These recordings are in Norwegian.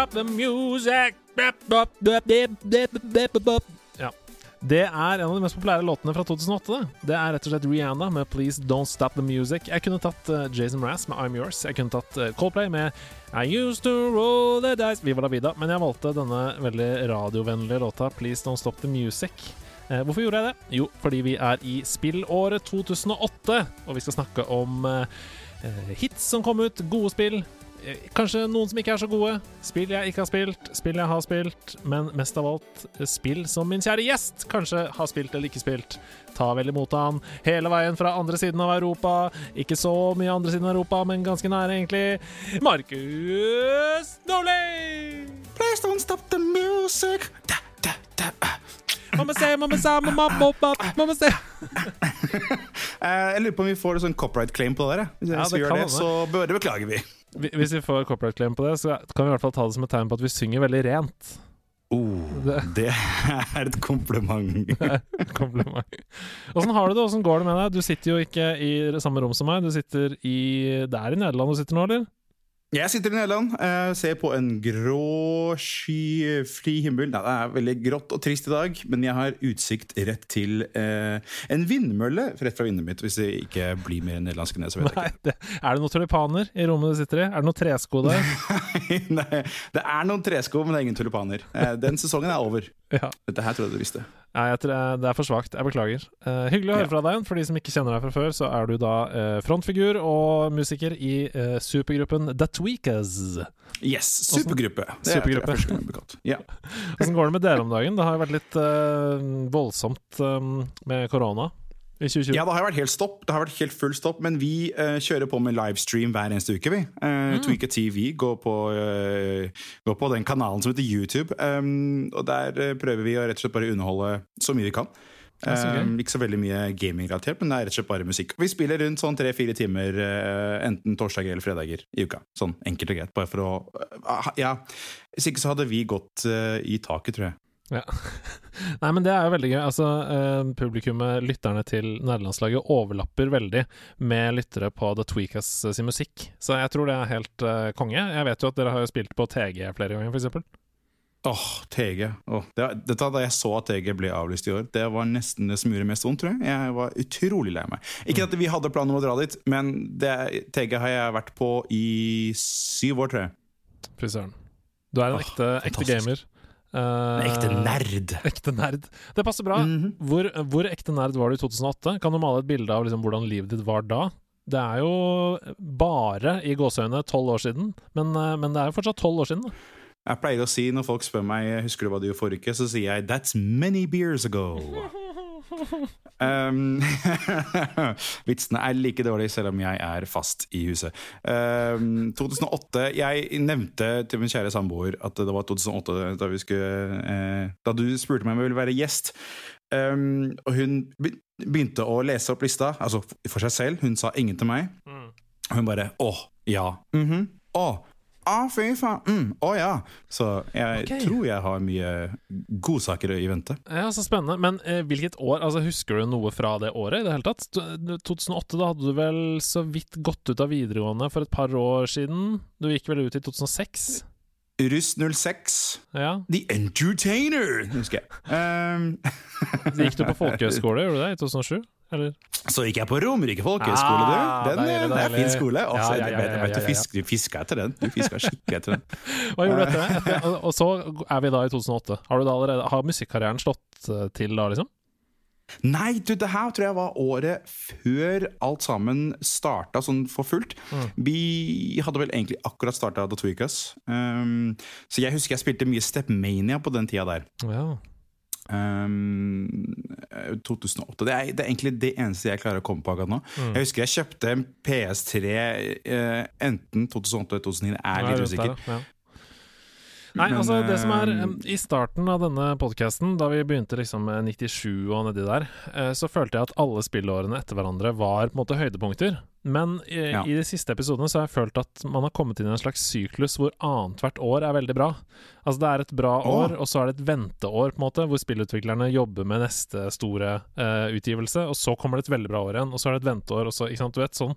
Stop the music. Ja. Det er en av de mest populære låtene fra 2008. Det. er rett og slett Rihanna med 'Please Don't Stop The Music'. Jeg kunne tatt uh, Jason Mraz med 'I'm Yours'. Jeg kunne tatt uh, Coldplay med 'I Used To Roll The Dice'. Viva la vida. Men jeg valgte denne veldig radiovennlige låta 'Please Don't Stop The Music'. Uh, hvorfor gjorde jeg det? Jo, fordi vi er i spillåret 2008, og vi skal snakke om hits som kom ut, gode spill, Eh, kanskje noen som ikke er så gode. Spill jeg ikke har spilt, spill jeg har spilt, men mest av alt eh, spill som min kjære gjest kanskje har spilt eller ikke spilt. Ta vel imot han hele veien fra andre siden av Europa. Ikke så mye andre siden av Europa, men ganske nære, egentlig. Markus Nordli! Please don't stop the music. Da, da, da. Mamma se, mamma sa, mamma, mamma, mamma se. Jeg lurer på om vi får en sånn copyright claim på det. der. Hvis ja, vi gjør det, så bør det beklager vi. Hvis vi får copyright claim på det, så kan vi i hvert fall ta det som et tegn på at vi synger veldig rent. Oh, det. det er et kompliment. kompliment. Åssen har du det? Åssen går det med deg? Du sitter jo ikke i samme rom som meg. Du sitter i Det er i Nederland du sitter nå, eller? Jeg sitter i Nederland, uh, ser på en grå, skyfri himmel. Nei, det er veldig grått og trist i dag, men jeg har utsikt rett til eh, en vindmølle rett fra vinduet mitt. Hvis det ikke blir mer nederlandsk enn det, så vet jeg ikke. Er det noen tulipaner i rommet du sitter i? Er det noen tresko der? Nei, det er noen tresko, men det er ingen tulipaner. Uh, den sesongen er over. Ja. Dette her tror jeg du visste. Nei, jeg tror det er for svakt. Jeg beklager. Uh, hyggelig å høre ja. fra deg. For de som ikke kjenner deg fra før, så er du da uh, frontfigur og musiker i uh, supergruppen The Tweakers. Yes, supergruppe. Det supergruppe. er første det ja. Hvordan går det med dere om dagen? Det har jo vært litt voldsomt um, med korona. I 2020? Ja, det har vært helt stopp. Det har vært helt full stopp, men vi uh, kjører på med livestream hver eneste uke, vi. Uh, mm. Tweaker TV går på, uh, går på, den kanalen som heter YouTube. Um, og der prøver vi å rett og slett bare underholde så mye vi kan. Um, ikke så veldig mye gaming-relatert, men det er rett og slett bare musikk. Vi spiller rundt sånn tre-fire timer enten torsdager eller fredager i uka. Sånn enkelt og greit. Bare for å Ja. Hvis ikke så hadde vi gått i taket, tror jeg. Ja. Nei, men det er jo veldig gøy. Altså, eh, publikummet, lytterne til nederlandslaget, overlapper veldig med lyttere på The Tweakas uh, sin musikk. Så jeg tror det er helt eh, konge. Jeg vet jo at dere har spilt på TG flere ganger, f.eks. Åh, oh, TG. Oh, det, dette da jeg så at TG ble avlyst i år, det var nesten det som gjorde mest vondt, tror jeg. Jeg var utrolig lei meg. Ikke at vi hadde planer om å dra dit, men det, TG har jeg vært på i syv år, tror jeg. Fy søren. Du er en oh, ekte, ekte gamer. Uh, ekte nerd. Ekte nerd. Det passer bra. Mm -hmm. hvor, hvor, ekte nerd var du i 2008? Kan du male et bilde av liksom hvordan livet ditt var da? Det er jo bare i gåseøyne tolv år siden, men, uh, men, det er jo fortsatt tolv år siden. Da. Jeg pleier å si når folk spør meg Husker du hva du gjorde forrige uke, så sier jeg 'That's many beers ago'. Um, vitsene er like dårlige selv om jeg er fast i huset. Um, 2008 Jeg nevnte til min kjære samboer at det var 2008 da, skulle, uh, da du spurte meg om jeg ville være gjest. Um, og hun begynte å lese opp lista, altså for seg selv. Hun sa ingen til meg. Mm. Hun bare 'Å, ja'. Mm -hmm. Å, Ah, fy faen. Mm, å ja. Så jeg okay. tror jeg har mye godsaker i vente. Ja, Så spennende. Men eh, hvilket år? Altså Husker du noe fra det året i det hele tatt? 2008, da hadde du vel så vidt gått ut av videregående for et par år siden? Du gikk vel ut i 2006? Russ 06. Ja. The Entertainer, husker jeg. Um. gikk du på folkehøyskole, gjorde du det, i 2007? Eller? Så gikk jeg på Romerike folkehøgskole, du. Ah, den deilig, deilig. er fin skole. Også, ja, ja, ja, du, fisk, du fiska etter den. Du fiska skikkelig etter den. Hva gjorde du etter det? Og så er vi da i 2008. Har, du allerede, har musikkarrieren slått eh, til da, liksom? Nei, du, det her tror jeg var året før alt sammen starta sånn for fullt. Mm. Vi hadde vel egentlig akkurat starta The Tweakers. Um, så jeg husker jeg spilte mye Stepmania på den tida der. Ja. Um, ehm, 2008. Det er, det er, egentlig det eneste jeg klarer å komme på akkurat nå. Mm. Jeg husker jeg kjøpte en PS3 uh, eh, enten 2008 eller 2009. Jeg er litt usikker. Ja. Nei, Men, altså det som er um, I starten av denne podkasten, da vi begynte liksom med 97 og nedi der, uh, så følte jeg at alle spillårene etter hverandre var på en måte høydepunkter. Men i, ja. i de siste episodene så har jeg følt at man har kommet inn i en slags syklus hvor annethvert år er veldig bra. Altså det er et bra år, og så er det et venteår, på en måte, hvor spillutviklerne jobber med neste store uh, utgivelse, og så kommer det et veldig bra år igjen, og så er det et venteår, og så Ikke sant, du vet, sånn.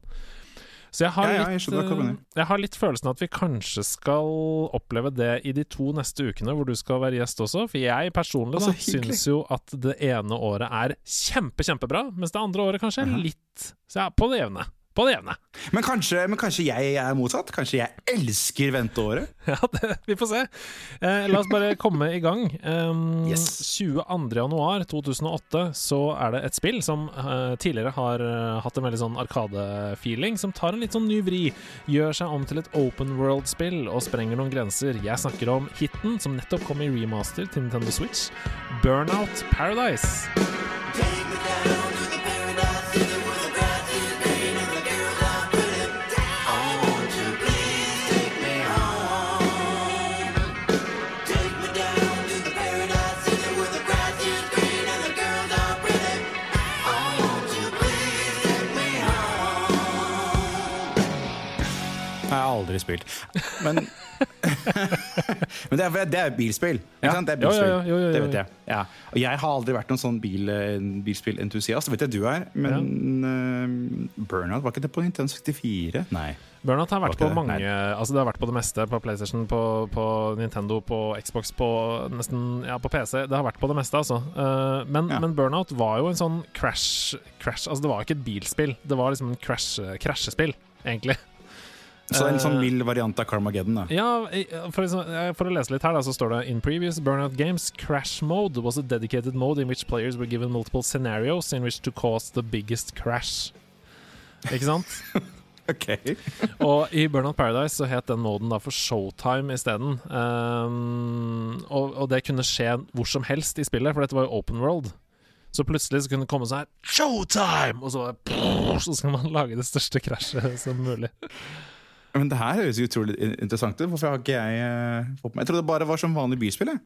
Så jeg har, Ja, ja, jeg litt, du mener. eh, jeg har litt følelsen at vi kanskje skal oppleve det i de to neste ukene, hvor du skal være gjest også. For jeg personlig Altså, da, syns jo at det ene året er kjempe, kjempebra, mens det andre året kanskje er litt Så ja, på det jevne. På det jevne. Men kanskje, men kanskje jeg er motsatt? Kanskje jeg elsker venteåret? Ja, det, vi får se. Eh, la oss bare komme i gang. Um, Yes. 22. januar 2008 så er det et spill som eh, tidligere har eh, hatt en veldig sånn arkade-feeling, som tar en litt sånn ny vri. Gjør seg om til et open world-spill og sprenger noen grenser. Jeg snakker om hiten som nettopp kom i remaster til Nintendo Switch, Burnout Paradise. Aldri spilt. Men, men det, er, det er bilspill. Ikke Ja. sant? Det er bilspill. jo, jo, jo, Det vet jeg. Ja. Og jeg har aldri vært noen sånn bil, bilspillentusiast. Det vet jeg du er. Men uh, Burnout, var ikke det på Nintendo 64? Nei. Burnout har vært på det? mange Altså det har vært på det meste. På PlayStation, på, på Nintendo, på Xbox, på nesten Ja, på PC. Det har vært på det meste, altså. Uh, men, Ja. men Burnout var jo en sånn crash, crash Altså det var ikke et bilspill. Det var liksom en crash, krasjespill, egentlig. Så en sånn Eh, mild variant av Carmageddon. da Ja, for, liksom, eh, for å lese litt her, da, så står det In previous Burnout games, crash mode was a dedicated mode in which players were given multiple scenarios in which to cause the biggest crash. Ikke sant? Ok Og i Burnout Paradise så het den moden da for Showtime isteden. Um, og, og det kunne skje hvor som helst i spillet, for dette var jo open world. Så plutselig så kunne det komme sånn her Showtime! Og så, så skal man lage det største krasjet som mulig. Men det her høres utrolig interessant ut. Hvorfor har ikke jeg eh, fått med Jeg trodde det bare var som vanlig bilspill. jeg.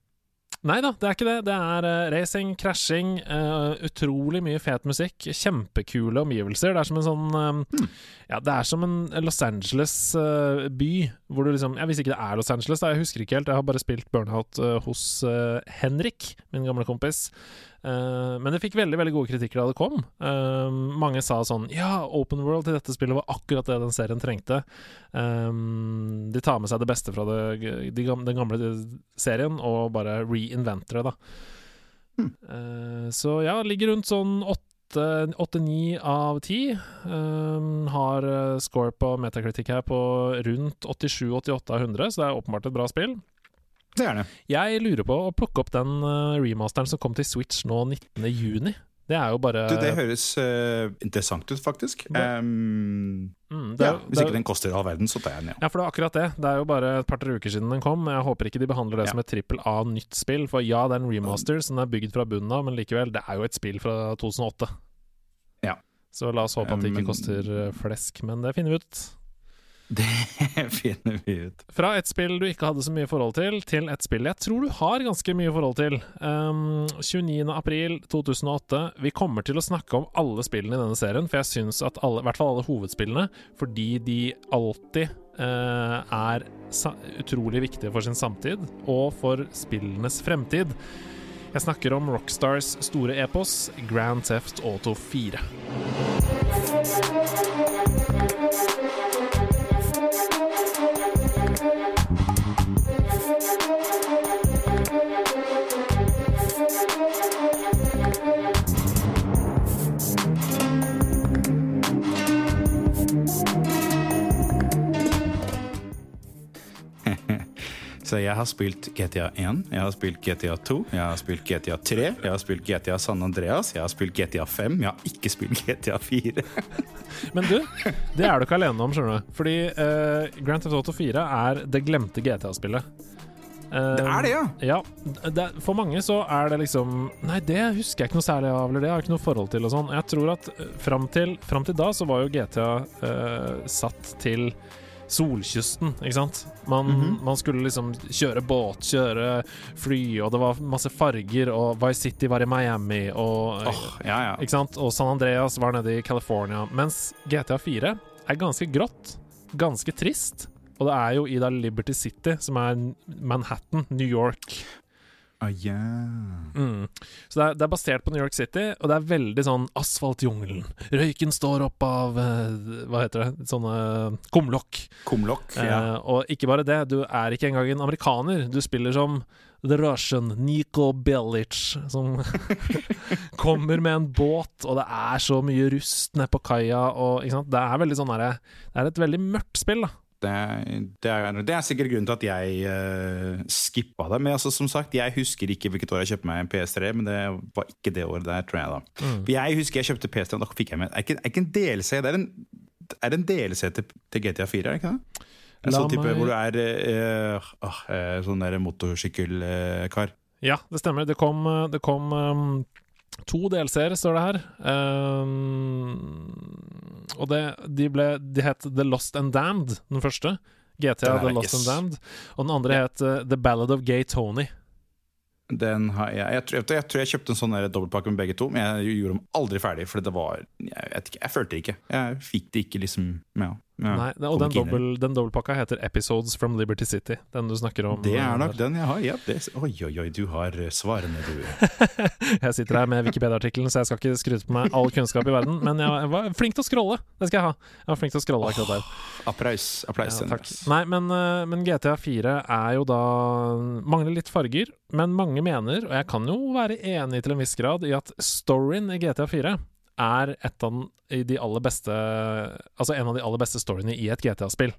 Nei da, det er ikke det. Det er uh, racing, krasjing, uh, utrolig mye fet musikk, kjempekule omgivelser. Det er som en sånn eh, Ja, det er som en Los Angeles-by, hvor du liksom Jeg visste ikke det er Los Angeles, da, jeg husker ikke helt. Jeg har bare spilt Burnout hos Henrik, min gamle kompis. Eh, men det fikk veldig veldig gode kritikker da det kom. Uh, mange sa sånn Ja, Open World til dette spillet var akkurat det den serien trengte. Um, de tar med seg det beste fra det, de den gamle serien og bare reinventer det, da. Eh, så ja, ligger rundt sånn åtte-ni av ti. Eh, har score på metakritikk her på rundt 87-88 av 100, så det er åpenbart et bra spill. Det er det. Jeg lurer på å plukke opp den eh, remasteren som kom til Switch nå 19. juni. Det er jo bare Du, det høres uh, interessant ut, faktisk. Um, mm, det er, ja, hvis det er ikke jo- den koster all verden, så tar jeg den, ja. Ja, for det er akkurat det. Det er jo bare et par-tre uker siden den kom. Jeg håper ikke de behandler det Ja. som et trippel A-nytt spill. For ja, det er en remaster som er bygd fra bunnen av, men likevel, det er jo et spill fra 2008. Ja. Så la oss håpe at det Men- ikke koster eh, flesk, men det finner vi ut. Det finner vi ut. Fra et spill du ikke hadde så mye forhold til, til et spill jeg tror du har ganske mye forhold til. Um, 29. april 2008. Vi kommer til å snakke om alle spillene i denne serien, for jeg syns at alle, i hvert fall alle hovedspillene, fordi de alltid uh, er utrolig viktige for sin samtid, og for spillenes fremtid. Jeg snakker om Rockstars store epos, Grand Theft Auto 4. jeg har spilt GTA 1, jeg har spilt GTA 2, jeg har spilt GTA 3, jeg har spilt GTA San Andreas, jeg har spilt GTA 5, jeg har ikke spilt GTA 4. Men du, det er du ikke alene om, skjønner du. Fordi uh, Grand Theft Auto 4 er det glemte GTA-spillet. Uh, Det er det, ja! Ja. Det, for mange så er det liksom Nei, det husker jeg ikke noe særlig av, eller det har jeg ikke noe forhold til og sånn. Jeg tror at eh, fram til, fram til da så var jo GTA uh, satt til solkysten, ikke sant? Man, Mhm. man skulle liksom kjøre båt, kjøre fly, og det var masse farger, og Vice City var i Miami, og oh, ja, ja. ikke sant? Og San Andreas var nede i California. Mens GTA 4 er ganske grått, ganske trist. Og det er jo i da Liberty City, som er Manhattan, New York. Ah, yeah. Mm. Så det er, det er basert på New York City, og det er veldig sånn asfaltjungelen. Røyken står opp av eh, Hva heter det? Sånne kumlokk. Kumlokk. Ja. Eh, og ikke bare det, du er ikke engang en amerikaner. Du spiller som The Russian Niko Bellic, som kommer med en båt, og det er så mye rust nede på kaia, og. Det er veldig sånn derre Det er et veldig mørkt spill, da. Det, det, er, det er sikkert grunnen til at jeg uh, skippa det. Men altså, som sagt, jeg husker ikke hvilket år jeg kjøpte meg en PS3, men det var ikke det året der, tror jeg. da Mm. Jeg husker jeg kjøpte PS3, og da fikk jeg med Er ikke, er ikke en DLC, det er en, er det en DLC til, til GTA 4, er det ikke det? En sånn type meg- hvor du er uh, uh, eh, sånn der motorsykkelkar. Ja, det stemmer. Det kom, eh, det kom um, to DLC-er, står det her. Um, og det, de, ble, de het The Lost and Damned, den første. GTA The Lost yes. and Damned. Og den andre het eh, The Ballad of Gay Tony. Den har jeg, jeg, tror, jeg tror jeg kjøpte en sånn dobbeltpakke med begge to, men jeg gjorde dem aldri ferdig. For det var Jeg, vet jeg følte det ikke. Jeg fikk det ikke liksom ja, ja, Nei, og den, dobbel, den dobbeltpakka heter Episodes from Liberty City. Den du snakker om. Det er nok der. den jeg har. Ja, det, oi, oi, oi, du har eh, svarene, du. Jeg sitter her med Wikipedia-artikkelen, så jeg skal ikke skryte på meg all kunnskap i verden. Men jeg var flink til å scrolle. Det skal jeg ha. Jeg var flink til å scrolle akkurat der. Applaus. applaus Ja, takk. Nei, men, eh, men GTA 4 er jo da Mangler litt farger, men mange mener, og jeg kan jo være enig til en viss grad, i at storyen i GTA 4 er et av de aller beste Altså en av de aller beste storyene i et GTA-spill.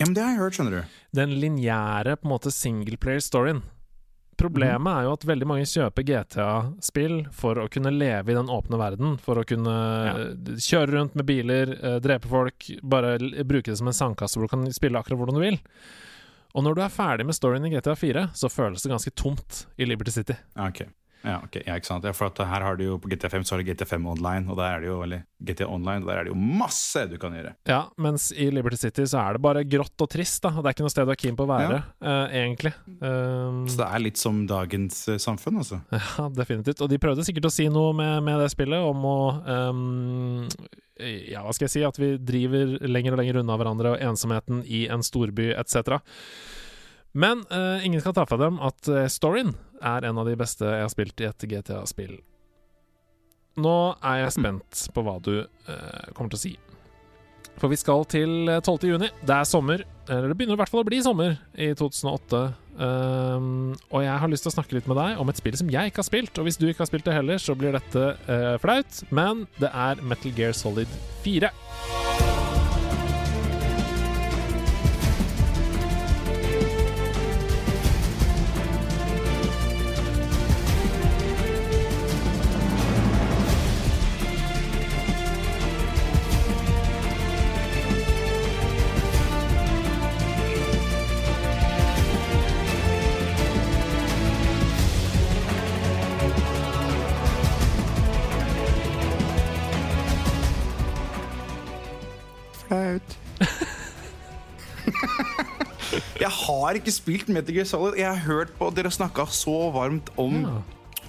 Ja, men det har jeg hørt, skjønner du. Den lineære på en måte singleplayer-storyen. Problemet er jo at veldig mange kjøper GTA-spill for å kunne leve i den åpne verden. For å kunne ja. kjøre rundt med biler, eh, drepe folk, bare bruke det som en sandkasse hvor du kan spille akkurat hvordan du vil. Og når du er ferdig med storyen i GTA 4, så føles det ganske tomt i Liberty City. Okay. ok. Ja, okay. Ja, ikke sant? Ja, for at her har du jo på GTA5 så har du GTA5 Online, og der er det jo eller GT Online, og der er det jo masse du kan gjøre. Ja, mens i Liberty City så er det bare grått og trist, da. Og det er ikke noe sted du er keen på å være, eh, egentlig. Um, Så det er litt som dagens eh, samfunn, altså. Ja, definitivt. Og de prøvde sikkert å si noe med, med det spillet om å um, Ja, hva skal jeg si? At vi driver lenger og lenger unna hverandre, og ensomheten i en storby etc. Men uh, ingen skal ta fra dem at eh, storyen er en av de beste jeg har spilt i et GTA-spill. Nå er jeg spent på hva du eh, kommer til å si. For vi skal til eh, 12. juni. Det er sommer. Eller det begynner i hvert fall å bli sommer i 2008. Um, og jeg har lyst til å snakke litt med deg om et spill som jeg ikke har spilt. Og hvis du ikke har spilt det heller, så blir dette uh, flaut. Men det er Metal Gear Solid 4. har ikke spilt Metal Gear Solid. Jeg har hørt på Dere snakka så varmt om, Ja.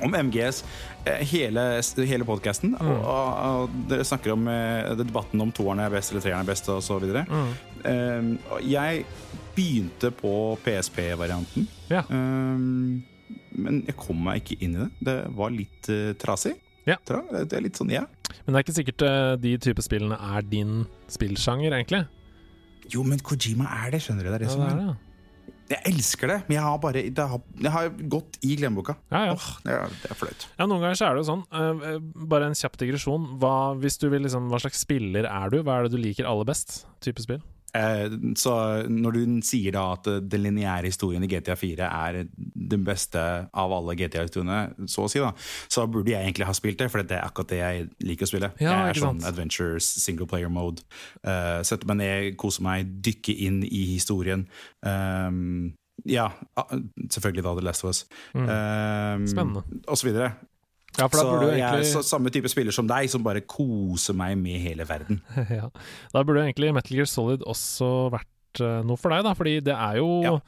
om MGS eh, hele, hele podkasten. Og, og, og dere snakker om eh, debatten om toeren er best eller treeren er best, så videre. Um, jeg begynte på PSP-varianten. Ja. Um, men jeg kom meg ikke inn i det. Det var litt uh, trasig. Ja. Tra det er litt sånn, ja. Men det er ikke sikkert uh, de type spillene er din spillsjanger, egentlig. Jo, men Kojima er det, skjønner du. Det er det Ja, det er det. Jeg elsker det, men jeg har bare det har, Jeg har gått i glemmeboka. Ja, ja. Åh, det, er, det er flaut. Ja, noen ganger så er det jo sånn. eh, bare en kjapp digresjon. Hva, hvis du vil liksom, hva slags spiller er du? Hva er det du liker aller best? Type spill? Eh, så når du sier da at eh, den lineære historien i GTA 4 er den beste av alle GTA-historiene, så å si, da, så burde jeg egentlig ha spilt det, for det er akkurat det jeg liker å spille. Ja, jeg er sånn adventures, single player mode. Uh, Setter meg ned, koser meg, dykker inn i historien. Um, ja, ah, selvfølgelig da The Last of Us. Um, Mm. Spennende. Og så videre. Ja, for da Så egentlig... jeg er så, samme type spiller som deg, som bare koser meg med hele verden. ja. Da burde egentlig Metal Gear Solid også vært uh, noe for deg, da, fordi det er jo Ja.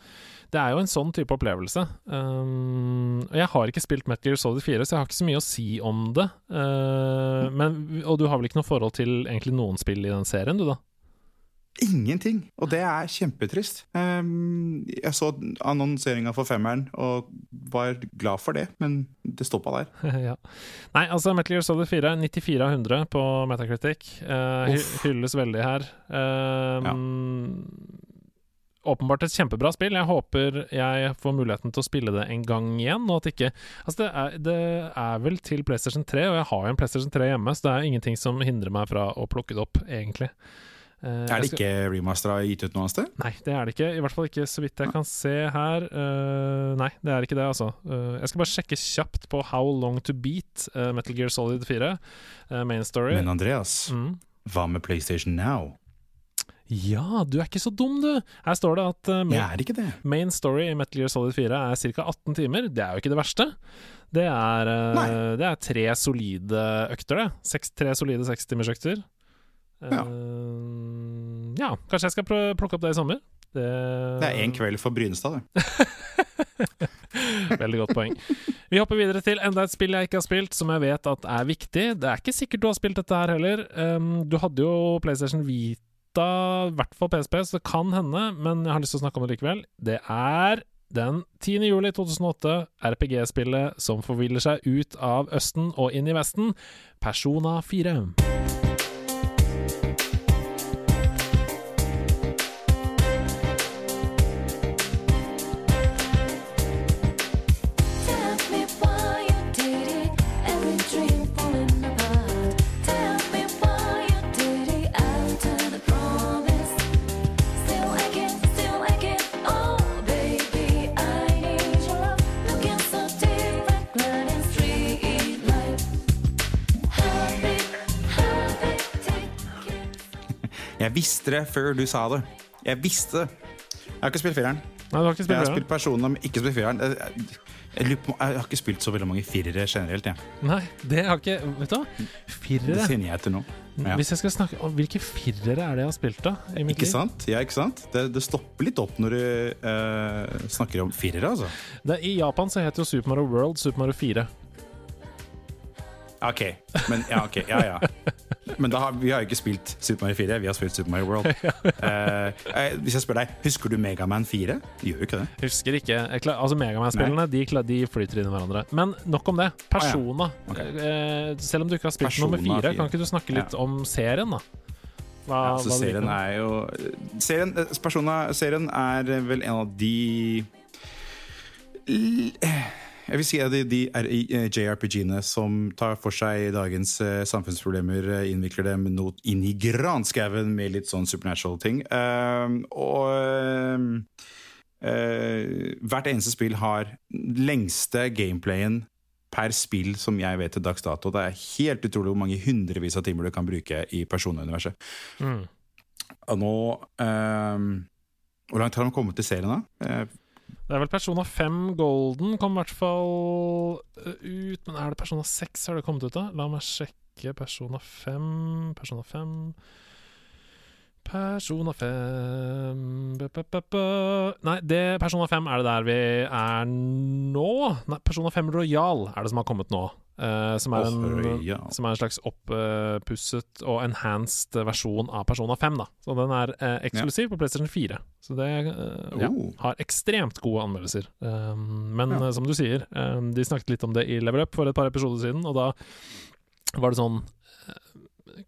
Det er jo en sånn type opplevelse. Um, jeg har ikke spilt Metal Gear Solid 4, så jeg har ikke så mye å si om det. Uh, men, og du har vel ikke noe forhold til egentlig noen spill i den serien, du da? Ingenting! Og det er kjempetrist. Um, jeg så annonseringa for femmeren og var glad for det, men det stoppa der. ja. Nei, altså Metal Gear Solid 4, 94 av 100 på Metacritic. Uh, hylles veldig her. Um, ja. Åpenbart et kjempebra spill. Jeg håper jeg får muligheten til å spille det en gang igjen. Og at ikke Altså, det er, det er vel til PlayStation 3, og jeg har jo en PlayStation 3 hjemme, så det er ingenting som hindrer meg fra å plukke det opp, egentlig. Uh, er det ikke remastera gitt ut noe sted? Nei, det er det ikke. I hvert fall ikke så vidt jeg kan se her. Uh, nei, det er ikke det, altså. Uh, jeg skal bare sjekke kjapt på How Long To Beat, Metal Gear Solid 4, main story. Men Andreas, mm. hva med PlayStation Now? Ja, du er ikke så dum, du! Her står det at main, jeg er ikke det. main story i Metal Gear Solid 4 er ca. 18 timer. Det er jo ikke det verste. Det er, det er tre solide økter, det. Seks, tre solide sekstimersøkter. Uh, ja, kanskje jeg skal plukke opp det i sommer. Det, det er én kveld for Brynestad, det. Veldig godt poeng. Vi hopper videre til enda et spill jeg ikke har spilt, som jeg vet at er viktig. Det er ikke sikkert du har spilt dette her heller. Um, du hadde jo PlayStation Vita, i hvert fall PSP, så det kan hende, men jeg har lyst til å snakke om det likevel. Det er den 10. juli 2008, RPG-spillet som forviller seg ut av Østen og inn i Vesten, Persona 4. Jeg visste det før du sa det. Jeg visste det. Jeg har ikke spilt fireren. Nei, du har ikke spilt jeg har spilt personer, men ikke spilt fireren. Jeg, jeg, jeg, har ikke spilt så veldig mange firere generelt. Jeg. Nei, det har ikke Vet du hva? Firere Det kjenner jeg til nå. Ja. Hvis jeg skal snakke om Hvilke firere er det jeg har spilt, da? ikke sant? Ja, ikke sant? Det, det, stopper litt opp når du uh, snakker om firere, altså. Det, I Japan så heter jo Super Mario World Super Mario 4. OK. Men ja, ok, ja, ja. Men har, vi har jo ikke spilt Super Mario 4, vi har spilt Super Mario World. uh, hvis jeg spør deg, husker du Megaman 4? De gjør jo ikke det. Husker ikke. Altså Megaman-spillene de, de, flyter inn i hverandre. Men nok om det. Persona. Ah, okay. uh, selv om du ikke har spilt Persona nummer 4, kan ikke du snakke litt om serien, da? Hva, ja, altså, serien er jo serien, Persona, serien er vel en av de jeg vil si at de, de eh, JRPG-ene som tar for seg dagens uh, samfunnsproblemer, uh, innvikler dem noe inn i granskauen med litt sånn supernatural ting. Uh, og hvert eneste spill har lengste gameplayen per spill som jeg vet til dags dato. Det er helt utrolig hvor mange hundrevis av timer du kan bruke i personuniverset. Mm. Og nå Hvor langt har de kommet til serien, da? Det er vel Persona 5 Golden kom i hvert fall eh, ut Men er det Persona 6 har det kommet ut da? La meg sjekke Persona 5 Persona 5 Persona 5 b -b -b Nei, det, Persona 5 er det der vi er nå. Nei, Persona 5 Royal er det som har kommet nå. Uh, som, er en, oh, ja. som, er en, slags opppusset uh, og enhanced versjon av Persona 5. Da. Så den er uh, eksklusiv ja. på PlayStation 4. Så det oh. ja, har ekstremt gode anmeldelser. Um, men som du sier, um, de snakket litt om det i Level Up for et par episoder siden, og da var det sånn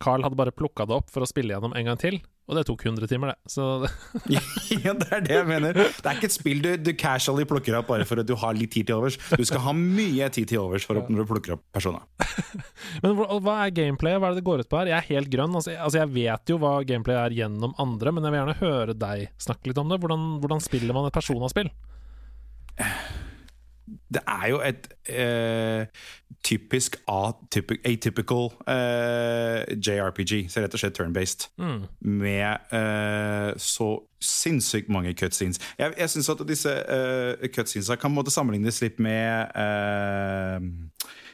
Carl hadde bare plukka det opp for å spille gjennom en gang til. Og det tok 100 timer, det. Så ja, det er det jeg mener. Det er ikke et spill du, du, casually plukker opp bare for at du har litt tid til overs. Du skal ha mye tid til overs for å, når du plukker opp personer. Men hva er gameplay? Hva er det det går ut på her? Jeg er helt grønn. Altså, altså, Jeg vet jo hva gameplay er gjennom andre, men jeg vil gjerne høre deg snakke litt om det. Hvordan, hvordan spiller man et personaspill? Det er jo et eh, typisk atypical eh, JRPG, så rett og slett turn-based, mm. med eh, så sinnssykt mange cutscenes. Jeg, jeg syns at disse uh, cutscenesa kan måtte sammenlignes litt med uh,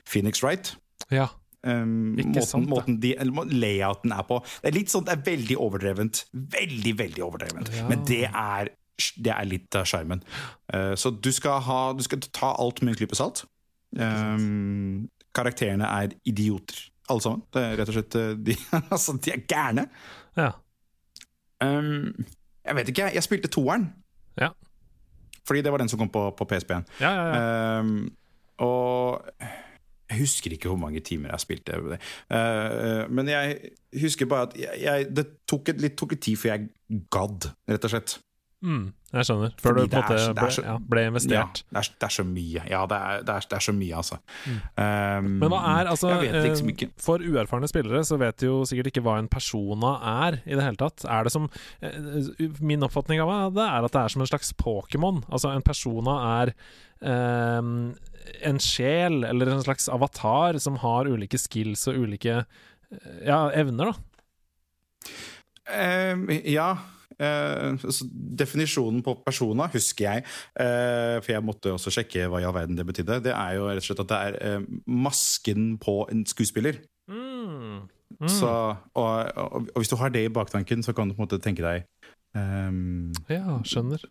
Phoenix Wright. Ja. Um, måten, sant, måten de, layouten er på. Det er litt sånn, det er veldig overdrevent. Veldig, veldig overdrevent. Ja. Men det er det er litt av sjarmen. Uh, så du skal, ha, du skal, ta alt med en klype salt. Um, karakterene er idioter, alle sammen. Det rett og slett eh, De, altså, de er gærne. Ja. Um, jeg vet ikke, jeg spilte toeren. Ja. Fordi det var den som kom på, på PSP-en. Ja, ja, ja. Um, og jeg husker ikke hvor mange timer jeg spilte. Uh, men jeg husker bare at jeg, jeg, det tok, et, litt, tok litt tid før jeg gadd, rett og slett. Mm, jeg skjønner. Før Fordi du på en måte ble, så- ble investert. Ja, det er, det er så mye. Ja, det er, det er, det er så mye, altså. Um, Men hva er altså liksom eh. For uerfarne spillere så vet de jo sikkert ikke hva en persona er i det hele tatt. Er det som eh, Min oppfatning av det er at det er som en slags Pokémon. Altså en persona er um, en sjel eller en slags avatar som har ulike skills og ulike eh, ja, evner, da. Um, ja. Eh, så definisjonen på persona husker jeg, eh, for jeg måtte også sjekke hva i all verden det betydde. Det er jo rett og slett at det er eh, masken på en skuespiller. Mm. Mm. Så, og, og, og hvis du har det i baktanken, så kan du på en måte tenke deg ehm, Ja, skjønner.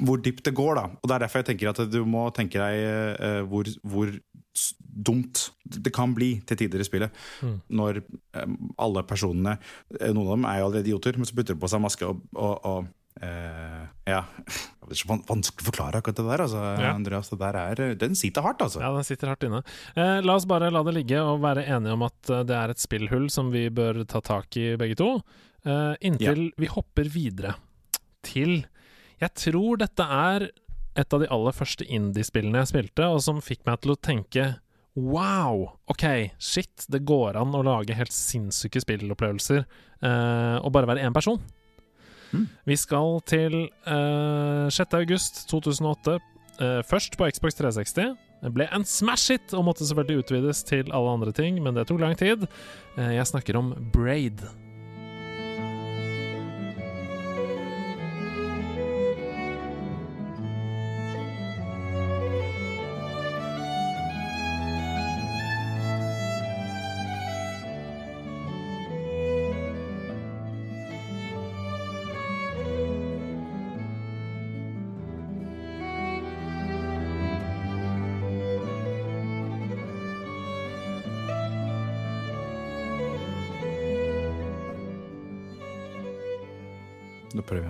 hvor dypt det går, da. Og det er derfor jeg tenker at du må tenke deg uh, hvor, hvor dumt det kan bli til tider i spillet. Mm. Når um, alle personene eh, Noen av dem er jo allerede idioter, men så putter de på seg maske og, og, og Uh, Ja. Det er så vanskelig å forklare akkurat det der, altså, Ja. Andreas. Det der er, den sitter hardt, altså. Ja, den sitter hardt inne. Uh, la oss bare la det ligge og være enige om at det er et spillhull som vi bør ta tak i, begge to. Eh, inntil vi hopper videre til Jeg tror dette er et av de aller første indie-spillene jeg spilte, og som fikk meg til å tenke Wow! OK, shit, det går an å lage helt sinnssyke spillopplevelser uh, og bare være én person. Mm. Vi skal til uh, 6. august 2008. eh, først på Xbox 360. Det ble en smash hit og måtte selvfølgelig utvides til alle andre ting, men det tok lang tid. Uh, jeg snakker om Braid.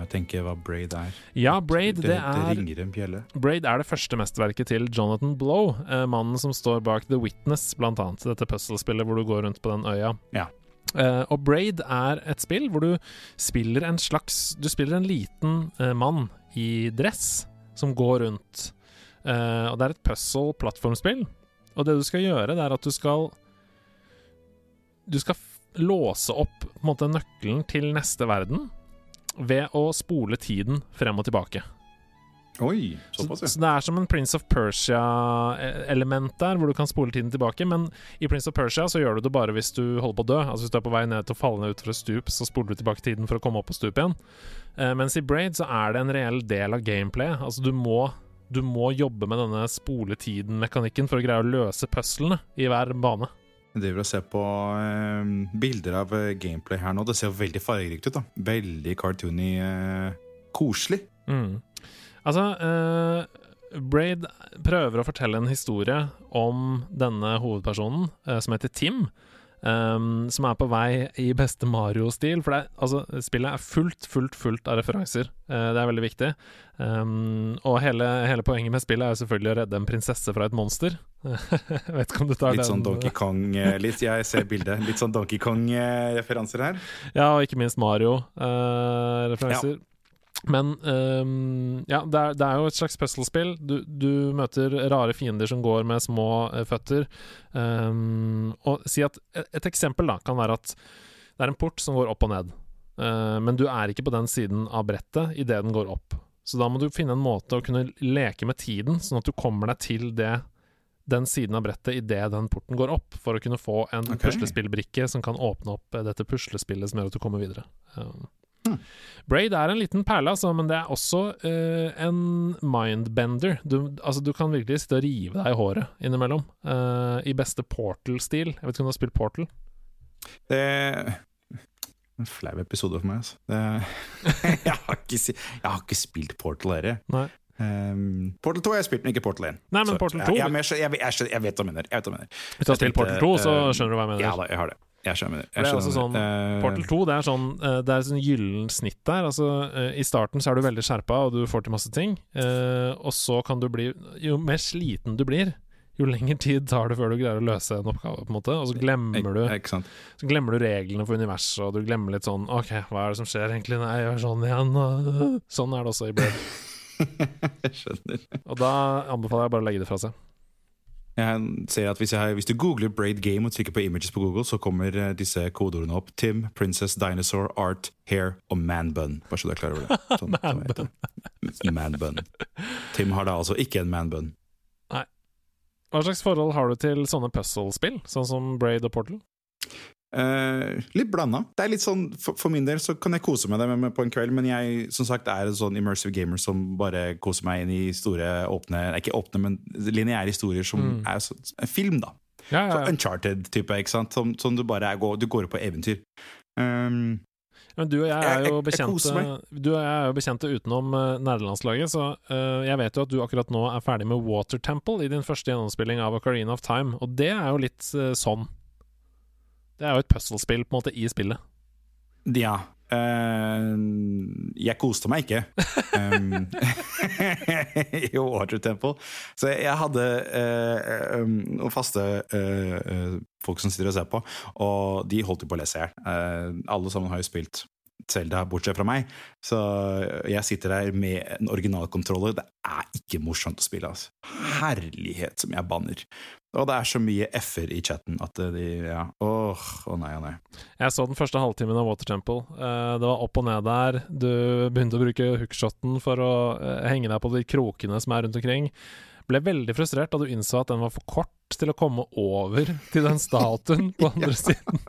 Å hva braid er. Ja, Braid, det det, er ringer en bjelle. Braid er det første mesterverket til Jonathan Blow, eh, mannen som står bak The Witness, blant annet. Dette puzzlespillet hvor du går rundt på den øya. Ja. Eh, og Braid er et spill hvor du spiller en slags Du spiller en liten eh, mann i dress som går rundt. Eh, og det er et puzzle-plattformspill. Og det du skal gjøre, det er at du skal Du skal låse opp på en måte, nøkkelen til neste verden ved å spole tiden frem og tilbake. Oi, Så, såpass, ja. så det er som en Prince of Persia-element der, hvor du kan spole tiden tilbake. Men i Prince of Persia så gjør du det bare hvis du holder på å dø. Altså Hvis du er på vei ned til å falle ned utfor et stup, så spoler du tilbake tiden for å komme opp på stupet igjen. Eh, mens i Braid så er det en reell del av gameplayet. Altså du må, du må jobbe med denne spole-tiden-mekanikken for å greie å løse puslene i hver bane. Driver og ser på eh, bilder av eh, gameplay her nå. Det ser jo veldig fargerikt ut. da Veldig cartoony. eh, koselig. Mm. Altså, eh, Braid prøver å fortelle en historie om denne hovedpersonen, eh, som heter Tim. Ehm, som er på vei i beste Mario-stil. For det er, altså, spillet er fullt, fullt, fullt av referanser. Uh, det er veldig viktig. Um, og hele, hele poenget med spillet er jo selvfølgelig å redde en prinsesse fra et monster. Jeg vet ikke om du tar Litt den sånn Donkey Kong eh, litt, Jeg ser bildet. Litt sånn Donkey Kong-referanser her. Ja, og ikke minst Mario-referanser. Men um, ja, det er, det er jo et slags puzzlespill. Du, du møter rare fiender som går med små eh, føtter. Um, og si at et, et eksempel da kan være at det er en port som går opp og ned. Uh, men du er ikke på den siden av brettet idet den går opp. Så da må du finne en måte å kunne leke med tiden, sånn at du kommer deg til det den siden av brettet idet den porten går opp, for å kunne få en okay. puslespillbrikke som kan åpne opp eh, dette puslespillet som gjør at du kommer videre. Um, Hmm. Braid er en liten perle, altså, men det er også uh, en mindbender. Du, altså, du kan virkelig sitte og rive deg i håret innimellom. uh, I beste Portal-stil. Jeg vet ikke om du har spilt Portal? Det er en flau episode for meg, altså. Det, jeg, har ikke, jeg har ikke spilt Portal her. Um, Portal 2 har jeg spilt, men ikke Portal 1. Nei, men Så, Portal 2 jeg, jeg, jeg, jeg, jeg vet hva du mener. Jeg vet hva du mener. Hvis du har spilt Portal 2, så eh, skjønner du hva jeg mener. Ja da, jeg har det. Jeg skjønner. For det er også sånn, Eh, Portal 2 det er sånn eh, Det er sånn gyllen snitt der. Altså, eh, I starten så er du veldig skjerpa, og du får til masse ting. og så kan du bli Jo mer sliten du blir, jo lengre tid tar det før du greier å løse en oppgave. på en måte Og så glemmer du Så glemmer du reglene for universet, og du glemmer litt sånn OK, hva er det som skjer egentlig? Nei, jeg gjør sånn igjen. Sånn er det også i Blade. Jeg skjønner. Og da anbefaler jeg bare å legge det fra seg. Jeg ser at hvis, jeg, hvis du googler Braid Game og trykker på images på Google, så kommer eh, disse kodeordene opp. Tim, Princess, Dinosaur, Art, Hair og Manbun. Bare så du er klar over det. Sånn, manbun. så. Man Tim har da altså ikke en manbun. Nei. Hva slags forhold har du til sånne puzzle-spill, sånn som Braid og Portal? Eh, litt blanda. Det er litt sånn, for, for min del så kan jeg kose meg med, det på en kveld, men jeg som sagt er en sånn immersive gamer som bare koser meg inn i store, åpne Nei, ikke åpne, men lineære historier som Mm. er så, en film, da. Ja, ja, Så ja. Uncharted-type, ikke sant? Som, som du bare er, går, du går på eventyr. Um, Men du og jeg er jo bekjente Du og jeg er jo bekjente utenom uh, nerdelandslaget, så uh, jeg vet jo at du akkurat nå er ferdig med Water Temple i din første gjennomspilling av Ocarina of Time, og det er jo litt uh, sånn. Det er jo et puzzle-spill på en måte i spillet. ja. Uh, jeg koste meg ikke um, i Water Temple. Så jeg hadde uh, um, noen faste uh, folk som sitter og ser på, og de holdt jo på å lese i hjel. Alle sammen har jo spilt Zelda, bortsett fra meg. Så jeg sitter der med en originalkontroller. Det er ikke morsomt å spille. Altså. Herlighet som jeg banner. Og det er så mye f-er i chatten at de Ja, åh, å nei, å nei. Jeg så den første halvtimen av Water Temple. Eh, det var opp og ned der. Du begynte å bruke hookshoten for å eh, henge deg på de krokene som er rundt omkring. Ble veldig frustrert da du innså at den var for kort til å komme over til den statuen på andre siden.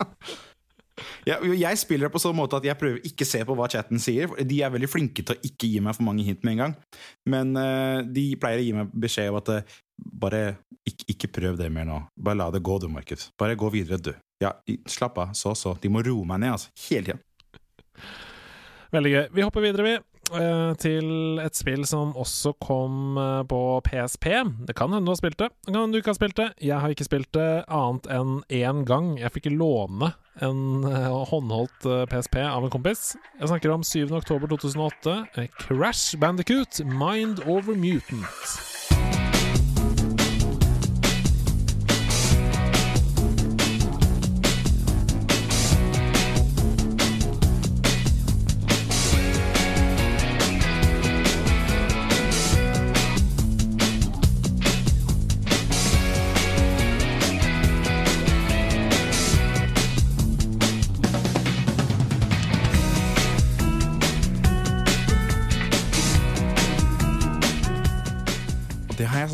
Ja, jeg spiller det på sånn måte at jeg prøver ikke se på hva chatten sier. De er veldig flinke til å ikke gi meg for mange hint med en gang. Men uh, de pleier å gi meg beskjed om at eh, bare ikke, ikke prøv det mer nå. Bare la det gå, du, Markus. Bare gå videre, du. Ja, slapp av. Så, så. De må roe meg ned, altså. Hele tida. Veldig gøy. Vi hopper videre, vi. eh, Til et spill som også kom eh, på PSP. Det kan hende du har spilt det, det kan hende du ikke har spilt det. Jeg har ikke spilt det annet enn én gang. Jeg fikk låne en eh, håndholdt PSP av en kompis. Jeg snakker om 7. oktober 2008. eh, Crash Bandicoot Mind Over Mutant.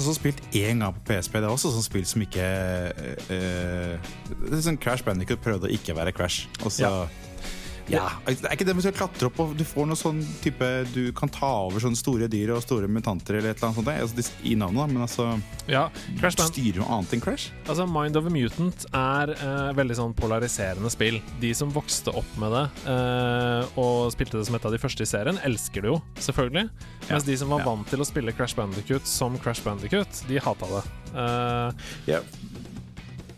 Også spilt én gang på PSP. Det er også sånn spill som ikke uh, det er sånn Crash Bandicoot prøvde å ikke være Crash. Og så Ja. Ja. Det er ikke det med å klatre opp og du får noe sånn type Du kan ta over sånne store dyr og store mutanter eller et eller annet sånt. Altså, I navnet, da, men altså Ja, Crash Band styrer noe annet enn Crash. Altså, Mind of a Mutant er eh, veldig sånn polariserende spill. De som vokste opp med det eh, og spilte det som et av de første i serien, elsker det jo, selvfølgelig. Ja, Mens de som var ja. vant til å spille Crash Bandicoot som Crash Bandicoot, de hata det. Eh, Ja.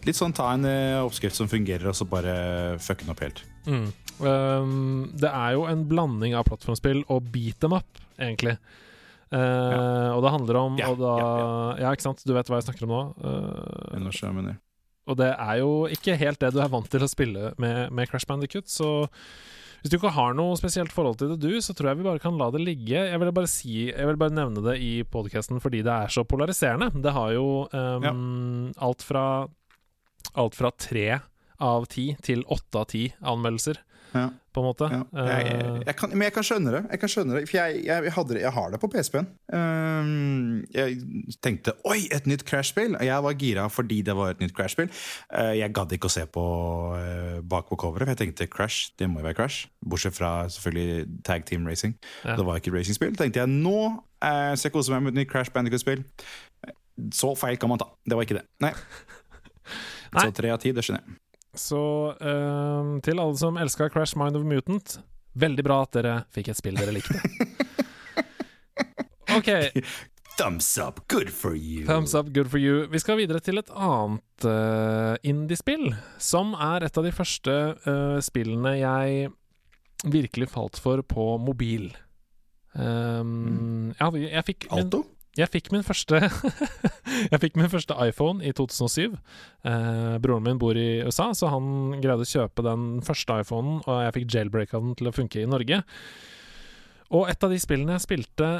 Litt sånn ta en eh, oppskrift som fungerer, og så bare fucke den opp helt. mm. Um, det er jo en blanding av plattformspill og beat them up, egentlig. Eh, Og det handler om Ja, og da, ja, ja, ikke sant? Du vet hva jeg snakker om nå? Uh. Og det er jo ikke helt det du er vant til å spille med, med Crash Bandicoot, så hvis du ikke har noe spesielt forhold til det, du, så tror jeg vi bare kan la det ligge. Jeg vil bare, si, jeg vil bare nevne det i podkasten fordi det er så polariserende. Det har jo um, alt fra alt fra tre av ti til åtte av ti anmeldelser, Ja. på en måte. Ja, jeg, jeg, Eh, jeg kan, men jeg kan skjønne det. Jeg kan skjønne det For jeg, hadde, har det på PSP-en. Um, jeg tenkte 'oi, et nytt Crash-spill'. Jeg var gira fordi det var et nytt Crash-spill. Uh, jeg gadd ikke å se på uh, bak på coveret, for jeg tenkte Crash, det må jo være Crash. Bortsett fra selvfølgelig Tag Team Racing. Ja. Det var ikke racingspill. tenkte jeg nå uh, skal jeg kose meg med et nytt Crash Bandicoot-spill. Så feil kan man ta. Det var ikke det. Nei. Nei. Så tre av ti, det skjønner jeg. Så um, til alle som elska Crash Mind of Mutant, veldig bra at dere fikk et spill dere likte. OK. Thumbs up, good for you. Thumbs up, good for you. Vi skal videre til et annet uh, indiespill, som er et av de første uh, spillene jeg virkelig falt for på mobil. Um, mm. ja, jeg fikk min, Alto? Jeg fikk min første Jeg fikk min første iPhone i 2007. Eh, broren min bor i USA, så han greide å kjøpe den første iPhonen, og jeg fikk jailbreaka den til å funke i Norge. Og et av de spillene jeg spilte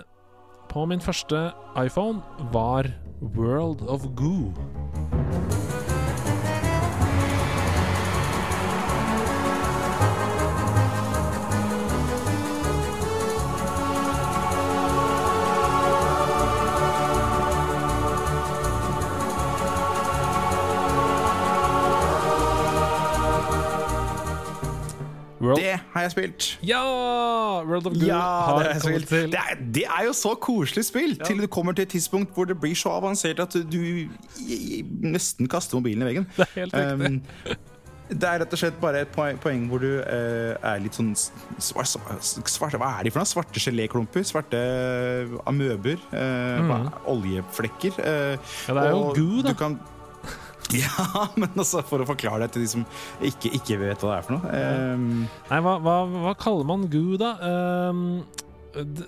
på min første iPhone, var World of Goo. World. Det har jeg spilt. Ja! World of Goo ja, har jeg kommet til. Det er, det er, jo så koselig spill, ja. til du kommer til et tidspunkt hvor det blir så avansert at du nesten kaster mobilen i veggen. Det er helt riktig. Um, det er rett og slett bare et poeng, hvor du uh, er litt sånn svart, svart, Hva er de for noe? Svarte geléklumper? Svarte amøber? Uh, mm. Oljeflekker? Uh, ja, det er jo goo, da. Kan, Ja, men altså for å forklare det til de som ikke, ikke vet hva det er for noe. Um, Nei, hva, hva, hva, kaller man goo, da? Um, det,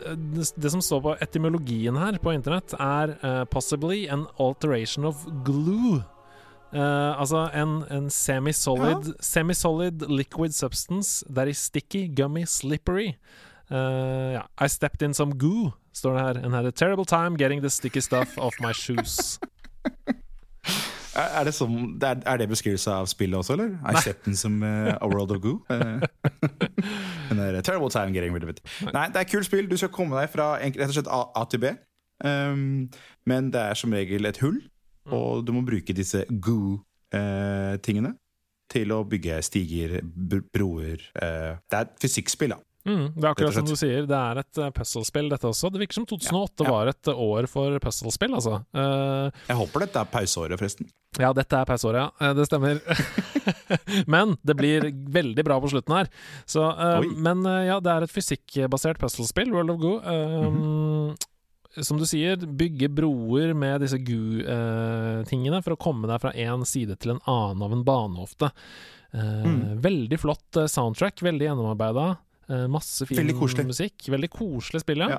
det, som står på etymologien her på internett, er uh, 'possibly an alteration of glue'. Uh, altså en, en semi-solid ja. semi liquid substance that is sticky, gummy, slippery. Uh, yeah. I stepped in some goo, står det her, and had a terrible time getting the sticky stuff off my shoes. Er det, som, er, er det beskrivelse av spillet også, eller? I set som uh, A World of Goo? Uh, terrible time getting rid of it. Nei, det er kult spill. Du skal komme deg fra rett og slett A, A til B. Um, men det er som regel et hull, mm. og du må bruke disse goo-tingene uh, til å bygge stiger, broer Det er et fysikkspill, da. Mm, det er akkurat som du sier, det er et uh, puzzlespill, dette også. Det virker som 2008 ja, ja. var et år for puzzlespill, altså. Uh, jeg håper dette er pauseåret, forresten. Ja, dette er pauseåret, ja. Uh, det stemmer. men det blir veldig bra på slutten her. Så, men ja, det er et fysikkbasert puzzlespill, World of Go. Mm -hmm. Som du sier, bygge broer med disse Goo-tingene for å komme deg fra én side til en annen av en bane, ofte. Mm. Veldig flott soundtrack, veldig gjennomarbeida. Uh, masse fin veldig musikk. Veldig koselig spill, ja. ja.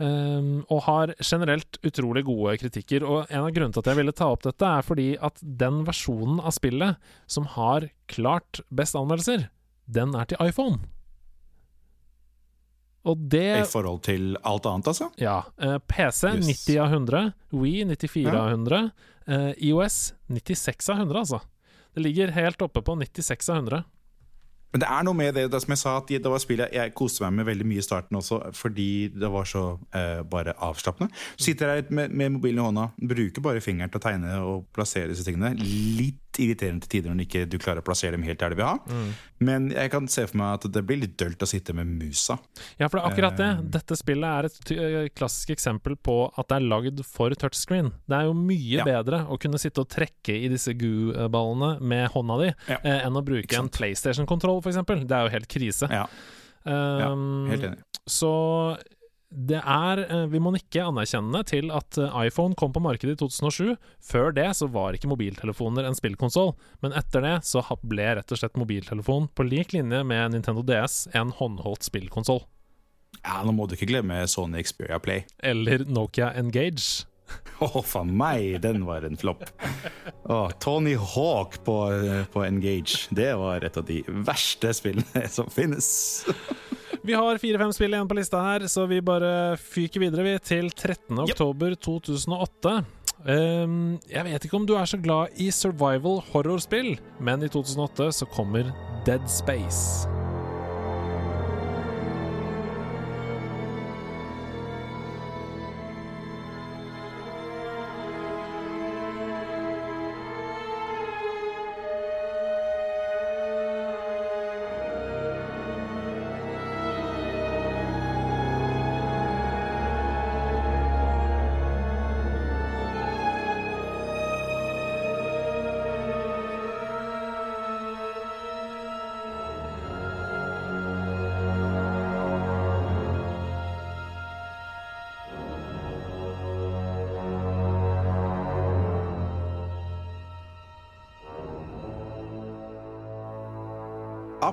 Um, og har generelt utrolig gode kritikker. Og en av grunnene til at jeg ville ta opp dette, er fordi at den versjonen av spillet som har klart best anmeldelser, den er til iPhone. Og det I forhold til alt annet, altså? Ja. Uh, PC yes. 90 av 100, Wii 94 ja. av 100, uh, IOS 96 av 100, altså. Det ligger helt oppe på 96 av 100. Men det er noe med det, det som jeg sa, at det var spillet jeg koste meg med veldig mye i starten også, fordi det var så eh, bare avslappende. Sitter her med, med, mobilen i hånda, bruker bare fingeren til å tegne og plassere disse tingene. Litt irriterende til tider når ikke du klarer å plassere dem helt der de vil ha. Mm. Men jeg kan se for meg at det blir litt dølt å sitte med musa. Ja, for det er akkurat det. Eh. Dette spillet er et eh, klassisk eksempel på at det er lagd for touchscreen. Det er jo mye ja. bedre å kunne sitte og trekke i disse goo-ballene med hånda di, ja. eh, enn å bruke en PlayStation-kontroll kontroll, f.eks. Det er jo helt krise. Ja. Um, helt enig. Så det er eh, Vi må ikke anerkjenne til at eh, iPhone kom på markedet i 2007. Før det så var ikke mobiltelefoner en spillkonsoll, men etter det så ble rett og slett mobiltelefon, på lik linje med Nintendo DS, en håndholdt spillkonsoll. Ja, nå må du ikke glemme Sony Xperia Play. Eller Nokia Engage. Å, oh, faen meg, den var en flopp. Oh, Tony Hawk på, på, Engage. Det var et av de verste spillene som finnes. vi har fire-fem spill igjen på lista her, så vi bare fyker videre vi til 13. Yep. oktober 2008. Um, jeg vet ikke om du er så glad i survival horror-spill, men i 2008 så kommer Dead Space.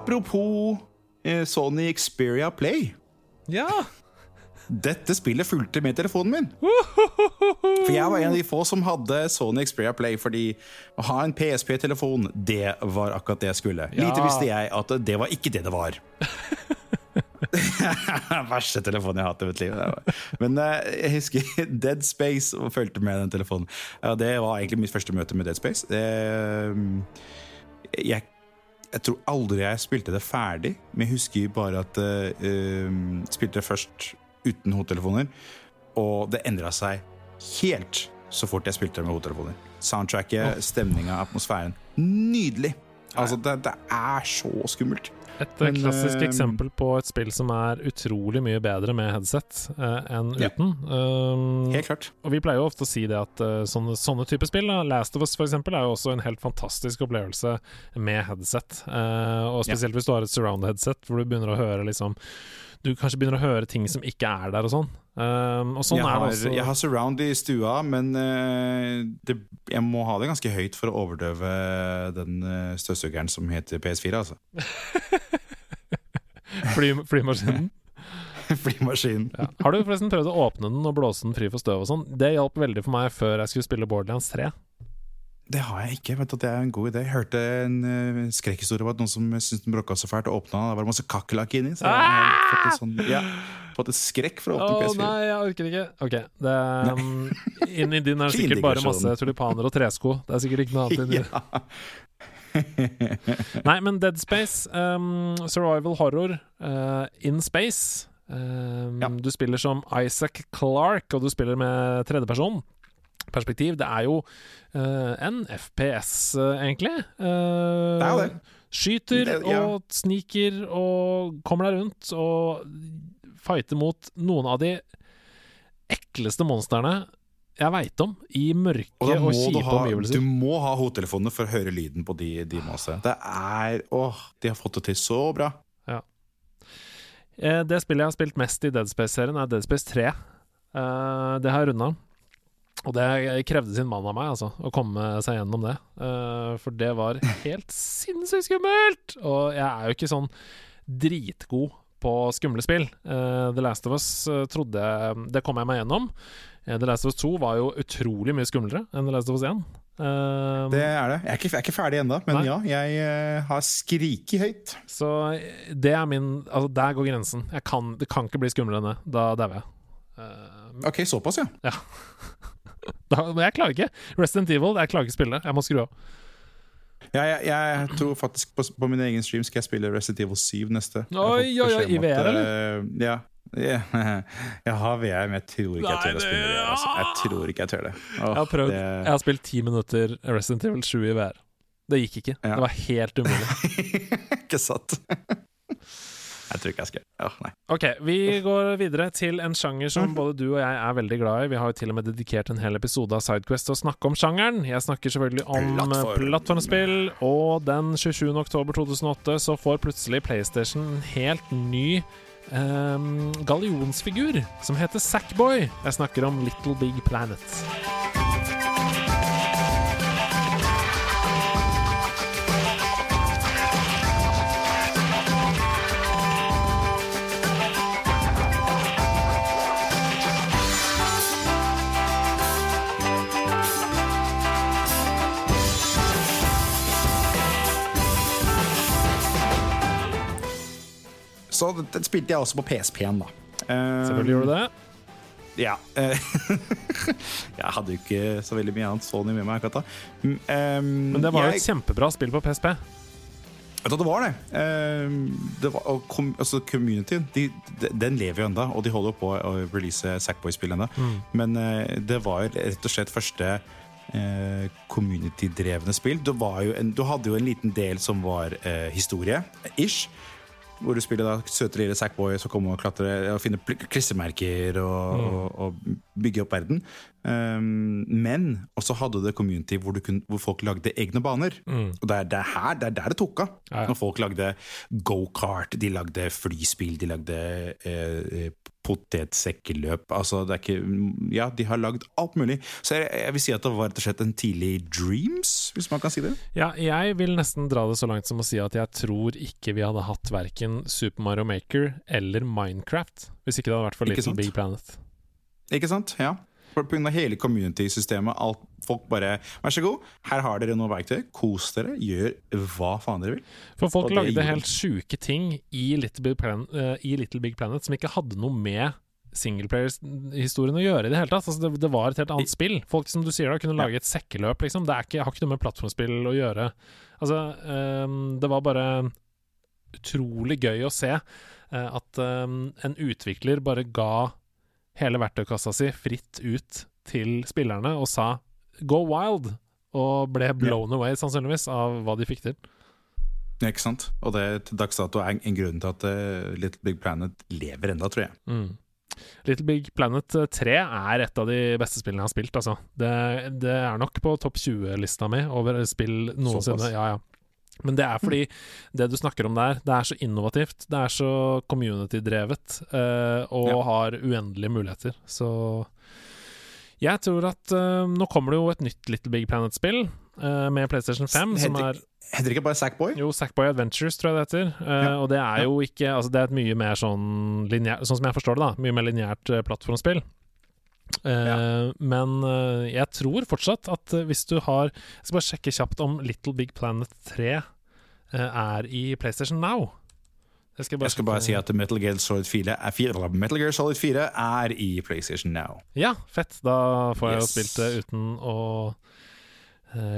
Apropos eh, Sony Xperia Play. Ja! Dette spillet fulgte med telefonen min. For jeg var en av de få som hadde Sony Xperia Play, fordi å ha en PSP-telefon, det var akkurat det jeg skulle. Ja. Lite visste jeg at det var ikke det det var. Verste telefonen jeg har hatt i mitt liv. Men eh, jeg husker Dead Space og fulgte med den telefonen. Det var egentlig mitt første møte med Dead Space. Eh, jeg, jeg tror aldri jeg spilte det ferdig, men jeg husker bare at uh, spilte det først uten hodetelefoner, og det endra seg helt så fort jeg spilte det med hodetelefoner. Soundtracket, stemninga, atmosfæren. Nydelig! Altså, det, det er så skummelt. Et Men, klassisk uh, eksempel på et spill som er utrolig mye bedre med headset uh, enn Ja. uten. Um, Helt klart. og vi pleier jo ofte å si det at uh, sånne, sånne typer spill, da, Last of Us eksempel, er jo også en helt fantastisk opplevelse med headset. Eh, og spesielt hvis du har et surround headset, hvor du begynner å høre liksom Du kanskje begynner å høre ting som ikke er der og sånn. Um, og sånn jeg, har, også. jeg har surround i stua, men uh, det, jeg må ha det ganske høyt for å overdøve den uh, støvsugeren som heter PS4, altså. Fly, flymaskinen. Flymaskinen. Ja. Har du forresten prøvd å åpne den og blåse den fri for støv og sånn? Det hjalp veldig for meg før jeg skulle spille Borderlands 3. Det har jeg ikke. vet du, Det er en god idé. Jeg hørte en uh, skrekkhistorie om at noen som syntes den bråka så fælt, og åpna den. Det var masse kakerlakk inni. Så jeg har fått et, sånn, ja, fått et skrekk for å åpne oh, PS4. nei, jeg orker ikke. Ok, det um, Inni din er det sikkert bare masse tulipaner og tresko. Det er sikkert ikke noe annet inni. Ja. Nei, men Dead Space, um, survival horror uh, in space. Um, Ja. Du spiller som Isaac Clark, og du spiller med tredjeperson. Perspektiv. Det er jo uh, en FPS, uh, egentlig. Uh, Det er det. Skyter Det- ja. og sniker og kommer deg rundt og fighter mot noen av de ekleste monstrene jeg veit om, i mørke Og og, kjipe ha, omgivelser. du må ha hodetelefonene for å høre lyden på de, de masse. Det er Åh, de har fått det til så bra. Ja. det spillet jeg har spilt mest i Dead Space-serien, er Dead Space 3. Eh, det har jeg runda. Og det krevde sin mann av meg, altså, å komme seg gjennom det. Uh, for det var helt sinnssykt skummelt! Og jeg er jo ikke sånn dritgod på skumle spill. Uh, The Last of Us uh, trodde jeg Det kom jeg meg gjennom. The Last of Us 2 var jo utrolig mye skumlere enn The Last of Us 1. Eh, Det er det. Jeg er ikke, jeg er ikke ferdig ennå, men Nei. ja, jeg har skriket høyt. Så det er min Altså, der går grensen. Jeg kan, det kan ikke bli skumlere enn det. Da dauer jeg. Ok, såpass, ja. da, men jeg klarer ikke. Resident Evil, jeg klarer ikke spille. Jeg må skru av. Jeg, jeg, jeg tror faktisk på, på min egen stream skal jeg spille Resident Evil 7 neste. Oi, oi, oi, i VR, eller? Uh, Ja. Yeah. Jeg har VR, men jeg tror ikke jeg tør å spille det. Altså. Jeg tror ikke jeg tør det. Oh, Jeg har prøvd. det- Jeg har spilt ti minutter Resident Evil 7 i VR. Det gikk ikke. Ja. Det var helt umulig. ikke sant? Jeg tror ikke jeg skal ja, nei. Ok, vi går videre til en sjanger som både du og jeg er veldig glad i. Vi har jo til og med dedikert en hel episode av Sidequest til å snakke om sjangeren. Jeg snakker selvfølgelig om Plattform. plattformspill, og den 27. oktober 2008 så får plutselig PlayStation en helt ny um, gallionsfigur som heter Sackboy. Jeg snakker om Little Big Planet. Så den spilte jeg også på PSP-en, da. Selvfølgelig gjorde du det. Ja. eh, jeg hadde jo ikke så veldig mye annet Sony med meg akkurat da. Ehm, Men det var jo jeg- et kjempebra spill på PSP. Vet du, det var det. Ehm, det var, og kom, altså communityen de, de, den lever jo ennå, og de holder på å release Sackboy-spill ennå. Mm. Men uh, det var jo rett og slett første eh, community-drevne spill. Du, var jo en, du hadde jo en liten del som var uh, historie, ish. Hvor du spiller da søte lille Sackboy som kommer og klatrer og finner klissemerker og, Mm. og, og bygger opp verden. Um, men også hadde det community hvor, du kunne, hvor folk lagde egne baner. Mm. Og det er, det er her, det er der det tok av. Ja, ja. Når folk lagde gokart, de lagde flyspill, de lagde eh, eh, potetsekkeløp. Altså, det er ikke Ja, de har lagd alt mulig. Så jeg, jeg, vil si at det var rett og slett en tidlig Dreams, hvis man kan si det. Ja, jeg vil nesten dra det så langt som å si at jeg tror ikke vi hadde hatt verken Super Mario Maker eller Minecraft hvis ikke det hadde vært for Little Big Planet. Ikke sant? Ja. Av hele community-systemet. Alt Folk bare Vær så god, her har dere noe verktøy. Kos dere. Gjør hva faen dere vil. For folk lagde helt sjuke ting i Little, Big Planet, uh, i Little Big Planet som ikke hadde noe med singleplayers-historien å gjøre i det hele tatt. Altså, det, det, var et helt annet spill. Folk som du sier da kunne lage et sekkeløp, liksom. Det ikke, har ikke noe med plattformspill å gjøre. Altså, um, det var bare utrolig gøy å se uh, at um, en utvikler bare ga hele verktøykassa si fritt ut til spillerne og sa 'go wild', og ble blown away, sannsynligvis, av hva de fikk til. Ja, ikke sant? Og det til dags dato er en grunn til at uh, Little Big Planet lever enda, tror jeg. Mm. Little Big Planet 3 er et av de beste spillene jeg har spilt, altså. Det, det er nok på topp 20-lista mi over spill noensinne. Ja, ja. Men det er fordi det du snakker om der, det er så innovativt. Det er så community-drevet uh, og ja. har uendelige muligheter. Så jeg tror at uh, Nå kommer det jo et nytt Little Big Planet-spill uh, med PlayStation 5. Heter, som er Heter det ikke bare Sackboy? Jo, Sackboy Adventures, tror jeg det heter. Ja. Og det er jo ikke Altså, det er et mye mer sånn lineært Sånn som jeg forstår det, da. Mye mer lineært plattformspill. Uh, Men uh, jeg tror fortsatt at uh, hvis du har Jeg skal bare sjekke kjapt om Little Big Planet 3 er i PlayStation Now. Jeg skal, jeg skal bare, si at Metal Gear Solid 4 er, 4, Metal Gear Solid 4 er i PlayStation Now. Ja, fett. Da får jeg jo spilt det uten å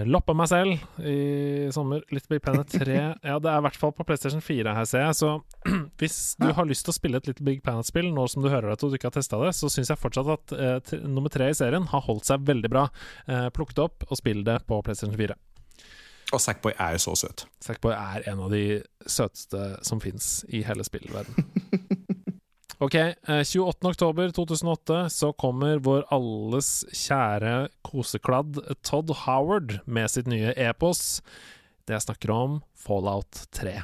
loppa meg selv i sommer. Little Big Planet 3. ja, det er i hvert fall på PlayStation 4 her, ser jeg. Så hvis du har lyst til å spille et Little Big Planet-spill nå som du hører at og du ikke har testa det, så syns jeg fortsatt at uh, nummer tre i serien har holdt seg veldig bra. Uh, plukk det opp og spill det på PlayStation 4. Og Sackboy er jo så søt. Sackboy er en av de søteste som fins i hele spillverden. Ok, 28.10.2008 eh, så kommer vår alles kjære kosekladd Todd Howard med sitt nye epos. Det jeg snakker om, Fallout 3.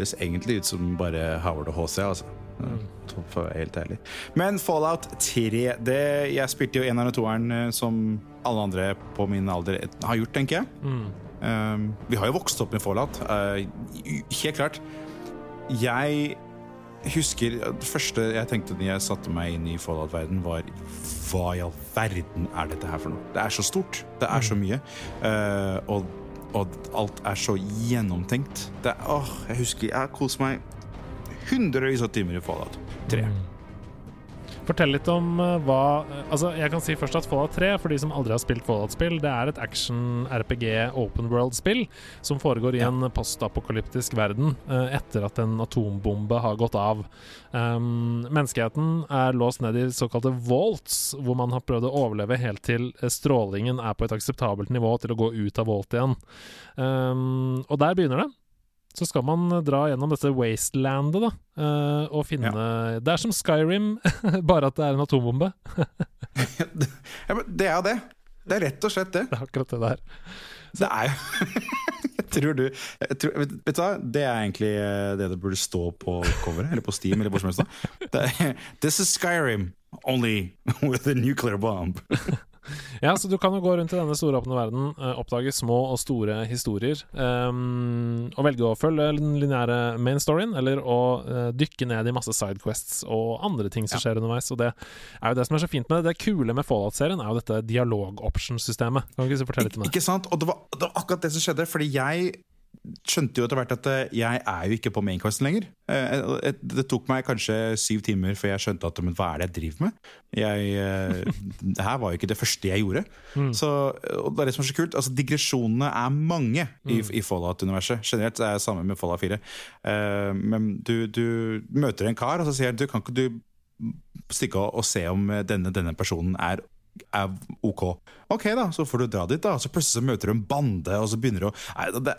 høres egentlig ut som bare Howard og HC. altså. For helt ærlig. Men Fallout 3 det, Jeg spilte jo eneren og toeren eh, som alle andre på min alder har gjort, tenker jeg. Mm. Um, vi har jo vokst opp med Fallout. Uh, helt klart. Jeg husker Det første jeg tenkte når jeg satte meg inn i Fallout-verden, var hva i all verden er dette her for noe? Det er så stort. Det er så mm. mye. Uh, og og alt er så gjennomtenkt. Det, åh, jeg husker jeg koste meg hundrevis av timer i Fallout 3. Mm. Fortell litt om uh, hva Altså, jeg kan si først at Fallout 3, for de som aldri har spilt Fallout-spill, det er et action-RPG open world-spill som foregår i ja. en postapokalyptisk verden uh, etter at en atombombe har gått av. Um, menneskeheten er låst ned i såkalte vaults, hvor man har prøvd å overleve helt til strålingen er på et akseptabelt nivå til å gå ut av vault igjen. Um, og der begynner det så skal man dra gjennom dette wastelandet, da, uh, og finne ja. Det er som Skyrim, bare at det er en atombombe. ja, men det er jo det. Det er rett og slett det. Det er akkurat det der. Så. Det er jo Tror du tror, vet, vet, du hva? Det er egentlig eh, det det burde stå på coveret, eller på Steam, eller hvor som helst. This is Skyrim, only with a nuclear bomb. ja, så du kan jo gå rundt i denne store åpne verden, uh, oppdage små og store historier, um, og velge å følge den lineære main storyen, eller å uh, dykke ned i masse sidequests og andre ting som ja. skjer underveis. Og det er jo det som er så fint med det. Det kule med Fallout-serien er jo dette dialog-option-systemet. Kan du ikke fortelle litt om det? Ikke sant? Og det var, det var, akkurat det som skjedde, fordi jeg skjønte jo etter hvert at eh, jeg er jo ikke på maincasten lenger. Eh, eh, Det tok meg kanskje syv timer før jeg skjønte at men hva er det jeg driver med. Jeg, eh, det her var jo ikke det første jeg gjorde. Så, og det er det som er så kult. Altså, digresjonene er mange i, i Fallout-universet. Generelt er det samme med Fallout 4. Eh, men du, du møter en kar, og så sier han du kan ikke du stikke og, og se om denne, denne personen er er ok. Ok, da, så får du dra dit, da. Så plutselig så møter du en bande, og så begynner du å nei, det,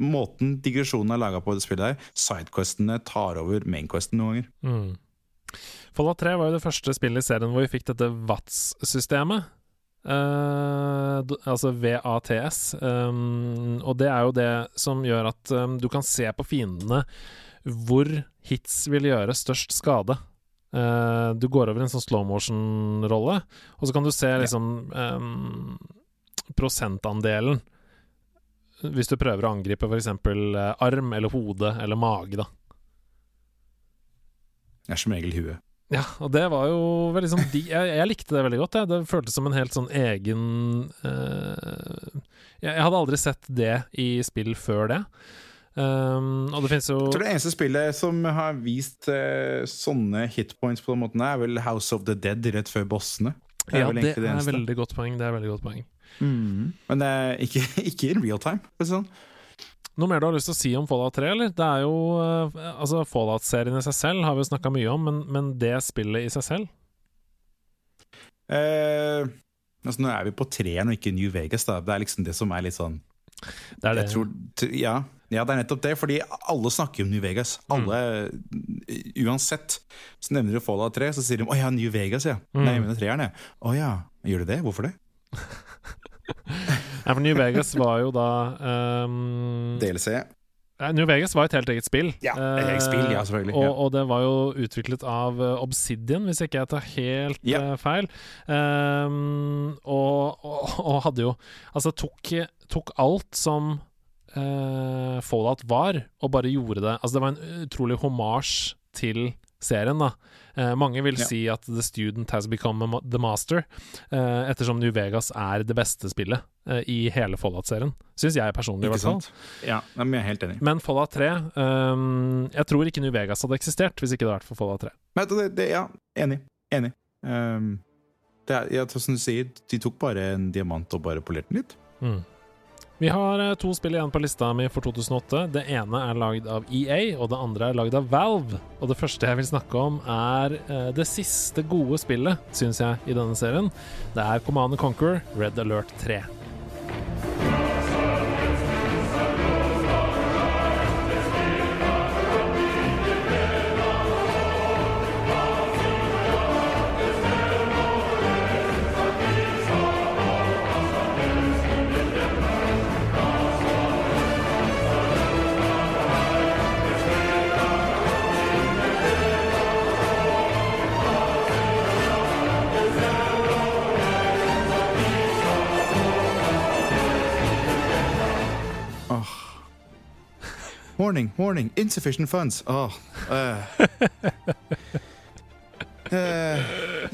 Måten digresjonen er laga på det spillet her, sidequestene tar over mainquesten noen ganger. Mm. Fallout 3 var jo det første spillet i serien hvor vi fikk dette VATS-systemet. Uh, d- altså VATS. Um, og det er jo det som gjør at um, du kan se på fiendene hvor hits vil gjøre størst skade. Uh, du går over i en sånn slow motion-rolle, og så kan du se liksom um, prosentandelen hvis du prøver å angripe f.eks. Uh, arm eller hode eller mage, da. Det er som regel huet. Ja, og det var jo veldig sånn de, jeg, jeg likte det veldig godt. Jeg. Det føltes som en helt sånn egen uh, jeg, jeg hadde aldri sett det i spill før det. Um, og det finnes jo Jeg tror det eneste spillet som har vist uh, sånne hitpoints på den måten, er vel House of the Dead rett før bossene. Det er Ja, det det er veldig godt poeng. Det er veldig godt poeng. Men det er ikke, ikke in real time. Sånn. Noe mer du har lyst til å si om Fallout 3, eller? Det er jo eh, Altså, Fallout-serien i seg selv har vi jo snakka mye om, men, men det spillet i seg selv Eh, altså, nå er vi på treeren og ikke New Vegas. Da. Det er liksom det som er litt sånn Det er det. Jeg tror, ja, ja, det er nettopp det. Fordi alle snakker om New Vegas. Alle, Uansett så nevner du Fallout 3, så sier de 'Å ja, New Vegas', ja. Mm. Nei, jeg mener treeren, jeg. Å ja. Gjør du det? Hvorfor det? Nei, for New Vegas var jo da um, DLC. New Vegas var et helt eget spill. Ja, et eget spill, ja, selvfølgelig, Og, og det var jo utviklet av eh, Obsidian, hvis ikke jeg tar helt eh, feil. Um, og, og, og hadde jo Altså tok, tok alt som uh, Fallout var, og bare gjorde det Altså, det var en utrolig homasj til serien, da. Eh, mange vil Ja. si at The Student has become ma- the master, eh, ettersom New Vegas er det beste spillet eh, i hele Fallout-serien. Syns jeg personlig, i hvert fall. Ja, men jeg er helt enig. Men Fallout 3 ehm, Jeg tror ikke New Vegas hadde eksistert hvis ikke det hadde vært for Fallout 3. Men det, det, ja, enig. Enig. Um, det er, ja, som du sier, de tok bare en diamant og bare polerte den litt. Mm. Vi har eh, to spill igjen på lista mi for 2008. Det ene er lagd av EA, og det andre er lagd av Valve. Og det første jeg vil snakke om, er eh, det siste gode spillet, syns jeg, i denne serien. Det er Command Conquer Red Alert 3. Warning, warning, insufficient funds. Oh, uh. Uh,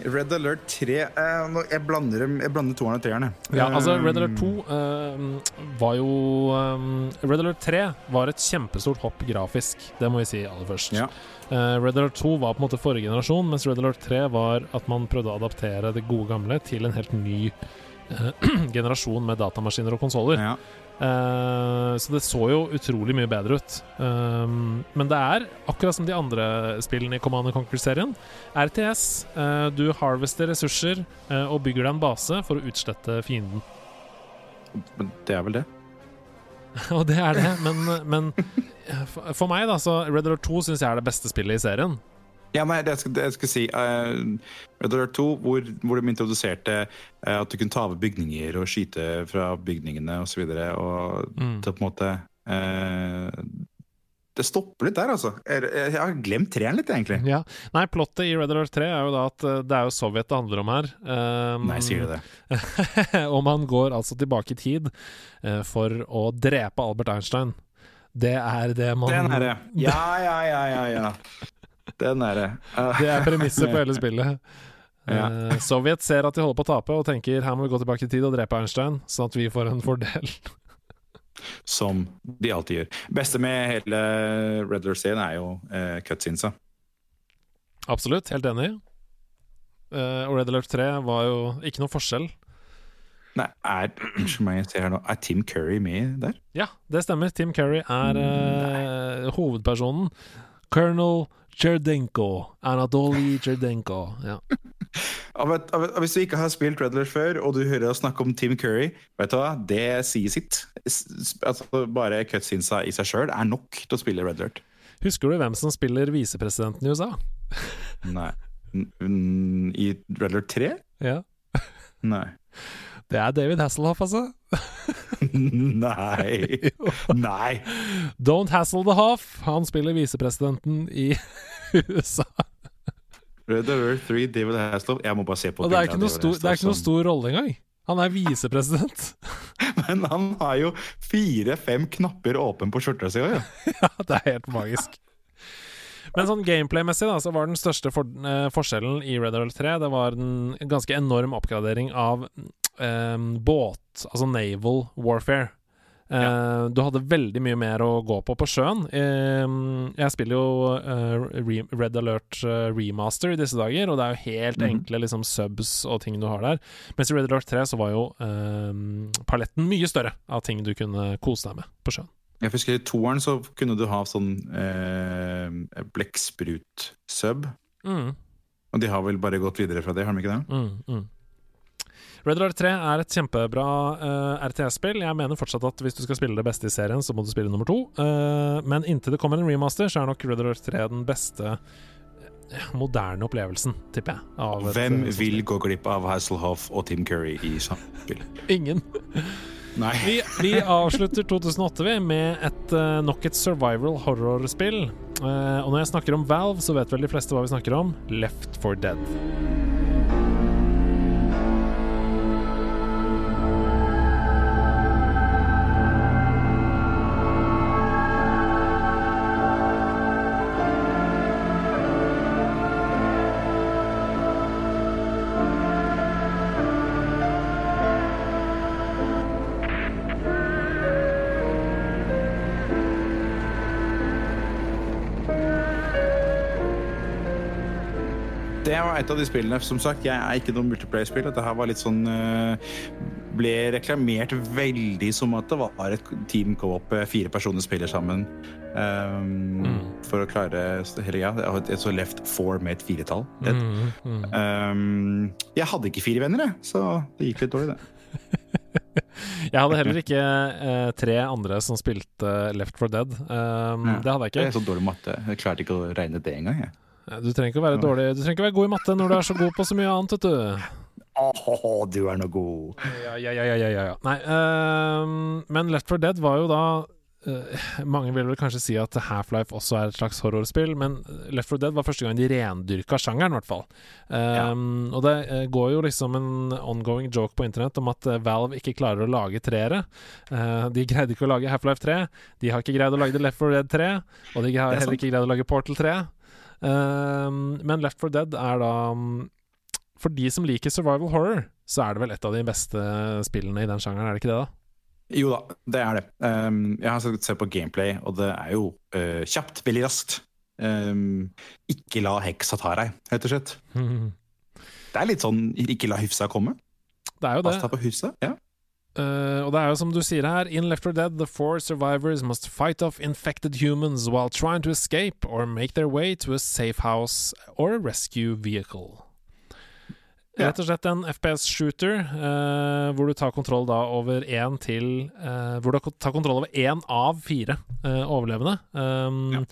Red Alert 3 uh, Jeg blander, jeg blander toeren og treeren. Ja, altså Red Alert 2 uh, var jo um, Red Alert 3 var et kjempestort hopp grafisk, det må vi si aller først. Ja. Eh, Red Alert 2 var på en måte forrige generasjon, mens Red Alert 3 var at man prøvde å adaptere det gode gamle til en helt ny eh, generasjon med datamaskiner og konsoller. Ja. Eh, så det så jo utrolig mye bedre ut. Um, men det er, akkurat som de andre spillene i Command Conquer-serien, RTS. Uh, du harvester ressurser uh, og bygger deg en base for å utslette fienden. Men det er vel det. og det er det, men, men eh, for, for meg, da, så Red Alert 2 syns jeg er det beste spillet i serien. Ja, nei, det jeg skal, det jeg skal si uh, Red Alert 2, hvor, hvor de introduserte uh, at du kunne ta over bygninger og skyte fra bygningene osv. Og, så og Mm. på en måte uh, Det stopper litt der, altså. Jeg, jeg, jeg har glemt treeren litt, egentlig. Ja. Nei, plottet i Red Alert 3 er jo da at eh, det er jo Sovjet det handler om her. Um, Nei, sier du det? og man går altså tilbake i tid uh, for å drepe Albert Einstein. Det er det man Den er det. Ja, ja, ja, ja. ja. Den er det. Eh, Det er premisset på hele spillet. Ja. Eh, Sovjet ser at de holder på å tape, og tenker her må vi gå tilbake i tid og drepe Einstein, sånn at vi får en fordel. som de alltid gjør. Beste med hele Red Alert-serien er jo uh, cutscenesa. Absolutt, helt enig. Uh, og Red Alert 3 var jo ikke noe forskjell. Nei, er, er Tim Curry med der? Ja, det stemmer. Tim Curry er uh, hovedpersonen. Colonel Cherdenko. Anatoly Cherdenko. Ja. Hvis du ikke har spilt Redler før, og du hører oss snakke om Tim Curry, vet du hva, det sier sitt. Altså, bare cutsinsa i seg sjøl er nok til å spille Red Alert. Husker du hvem som spiller visepresidenten i USA? Nei. I Red Alert 3? Ja. Nei. Det er David Hasselhoff, altså. Nei. Nei. Don't hassle the Hoff. Han spiller visepresidenten i USA. Red Over 3, David Hasselhoff Jeg må bare se på Og det er ikke noe stor, det er ikke noe stor rolle engang. Han er visepresident. Men han har jo fire-fem knapper åpen på skjorta si òg, ja. ja. Det er helt magisk. Men sånn gameplay-messig da, så var den største for, eh, forskjellen i Red Over 3 Det var en ganske enorm oppgradering av um, båt, altså naval warfare. Uh, ja. Du hadde veldig mye mer å gå på på sjøen. Um, jeg spiller jo uh, Red Alert remaster i disse dager, og det er jo helt mm -hmm. enkle liksom, subs og ting du har der. Mens i Red Alert 3 så var jo um, paletten mye større av ting du kunne kose deg med på sjøen. Jeg husker I toeren så kunne du ha sånn eh, blekksprut-sub. Mm. Og de har vel bare gått videre fra det, har de ikke det? Mm, mm. Red Alert 3 er et kjempebra uh, eh, RTS-spill. Jeg mener fortsatt at hvis du skal spille det beste i serien, så må du spille nummer to. Uh, men inntil det kommer en remaster, så er nok Red Alert 3 den beste uh, moderne opplevelsen, tipper jeg. Hvem et, vil gå glipp av Hasselhoff og Tim Curry i samme spill? Ingen. Nei. vi, vi, avslutter 2008 vi med et, nok et survival horror-spill. og når jeg snakker om Valve, så vet vel de fleste hva vi snakker om. Left for Dead. Et av de spillene. Som sagt, jeg er ikke noe multiplayer-spill. Dette her var litt sånn eh, Ble reklamert veldig som at det var et team co-op, eh, fire personer spiller sammen. Um, mm. For å klare hele greia. Ja, et så left four med et firetall. Mm, mm. Um, jeg hadde ikke fire venner, jeg, så det gikk litt dårlig, det. jeg hadde heller ikke eh, tre andre som spilte Left for Dead. Um, ja, det hadde jeg ikke. Jeg er så dårlig matte. Jeg klarte ikke å regne det engang. Du trenger ikke å være dårlig Du trenger ikke å være god i matte når du er så god på så mye annet, vet du. Åh, du er nå god. Ja, ja, ja, ja, ja. Nei, uh, men Left 4 Dead var jo da uh, Mange vil vel kanskje si at Half-Life også er et slags horrorspill, men Left 4 Dead var første gang de rendyrka sjangeren, i hvert fall. Uh, ja. Og det uh, går jo liksom en ongoing joke på internett om at Valve ikke klarer å lage treere. de greide ikke å lage Half-Life 3, de har ikke greid å lage Left 4 Dead 3, og de har heller ikke greid å lage Portal 3. Ehm, men Left 4 Dead er da For de som liker survival horror, så er det vel et av de beste spillene i den sjangeren, er det ikke det, da? Jo da, det er det. Um, jeg har sett på gameplay, og det er jo uh, kjapt, veldig raskt. Um, ikke la heksa ta deg, rett og slett. det er litt sånn ikke la hyfsa komme. Det er jo det. Pass deg på huset. Ja. Uh, og det er jo som du sier her, in Left 4 Dead, the four survivors must fight off infected humans while trying to escape or make their way to a safe house or a rescue vehicle. Ja. Rett og slett en FPS-shooter uh, hvor du tar kontroll da over én til uh, Hvor du tar kontroll over én av fire overlevende. Um, ja.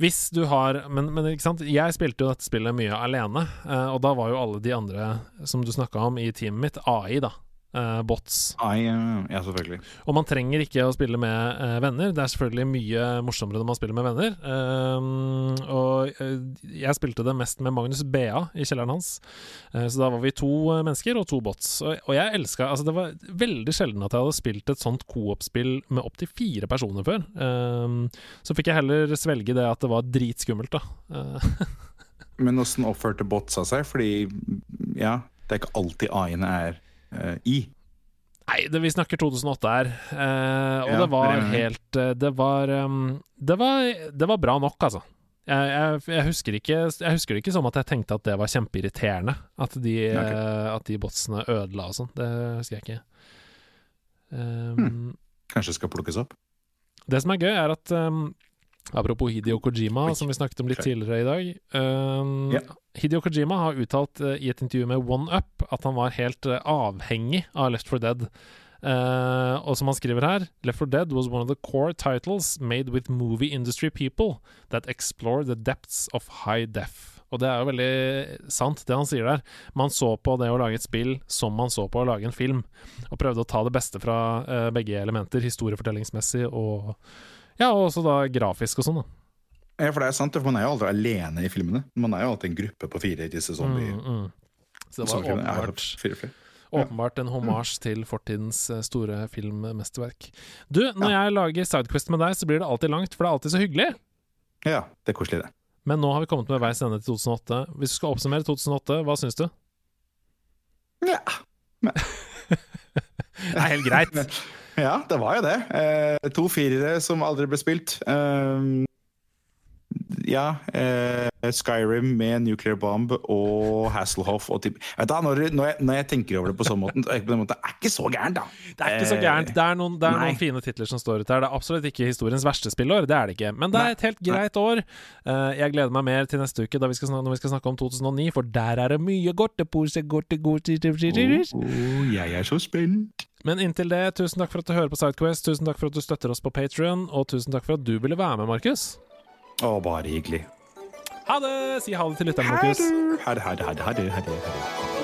Hvis du har men, men, ikke sant, jeg spilte jo dette spillet mye alene, og da var jo alle de andre som du snakka om i teamet mitt, AI, da uh, bots. I, ja, selvfølgelig. Og man trenger ikke å spille med uh, venner. Det er selvfølgelig mye morsommere når man spiller med venner. Um, og uh, jeg spilte det mest med Magnus Bea i kjelleren hans. så da var vi to mennesker og to bots. Og, og jeg elska Altså, det var veldig sjelden at jeg hadde spilt et sånt coop-spill med opptil fire personer før. Um, så fikk jeg heller svelge det at det var dritskummelt, da. Men åssen oppførte botsa seg? Fordi ja, det er ikke alltid AI-ene er uh, i. Nei, det, vi snakker 2008 her. Eh, og Ja, det var helt eh, Det var um, det, var, det var bra nok, altså. Jeg, jeg, jeg, husker ikke, jeg husker det ikke som at jeg tenkte at det var kjempeirriterende. At de, okay. ok. eh, at de botsene ødela og sånn. Det husker jeg ikke. Um, Kanskje det skal plukkes opp? Det som er gøy, er at um, Apropos Hidio Kojima, som vi snakket om litt tidligere i dag. Um, yeah. Hidio Kojima har uttalt uh, i et intervju med OneUp at han var helt uh, avhengig av Left 4 Dead. Uh, og som han skriver her Left 4 Dead was one of the core titles made with movie industry people that explore the depths of high def. Og det er jo veldig sant, det han sier der. Man så på det å lage et spill som man så på å lage en film, og prøvde å ta det beste fra begge elementer, historiefortellingsmessig og ja, og også da grafisk og sånn, da. Ja, for det er sant, for man er jo aldri alene i filmene. Man er jo alltid en gruppe på fire i disse zombie... Mm, mm. Så det var. Ja, åpenbart, fire, fire. åpenbart en homasj til fortidens eh, store filmmesterverk. Du, når jeg lager Sidequest med deg, så blir det alltid langt, for det er alltid så hyggelig. Ja, det er koselig, det. Men nå har vi kommet med veis ende til 2008. Hvis du skal oppsummere 2008, hva syns du? Ja. Det er helt greit. Ja, det var jo det. Eh, to firere som aldri ble spilt. Eh, ja, eh, Skyrim med Nuclear Bomb og Hasselhoff og typ. Vet du, når, når, jeg, når jeg tenker over det på sånn måte, er det på den måten, det er ikke så gærent, da. Det er ikke så gærent. Det er, noen, det er noen fine titler som står ut her. Det er absolutt ikke historiens verste spillår, det er det ikke. Men det er et helt greit år. Eh, jeg gleder meg mer til neste uke da vi skal snakke, når vi skal snakke om 2009, for der er det mye godt. Å, godte, Oh, jeg er så spent. Men inntil det, tusen takk for at du hører på Sidequest, tusen takk for at du støtter oss på Patrion, og tusen takk for at du ville være med, Markus. Å, bare hyggelig. Ha det! Si ha det til lytteren, Markus. Ha det, ha det, ha det, ha det, ha det.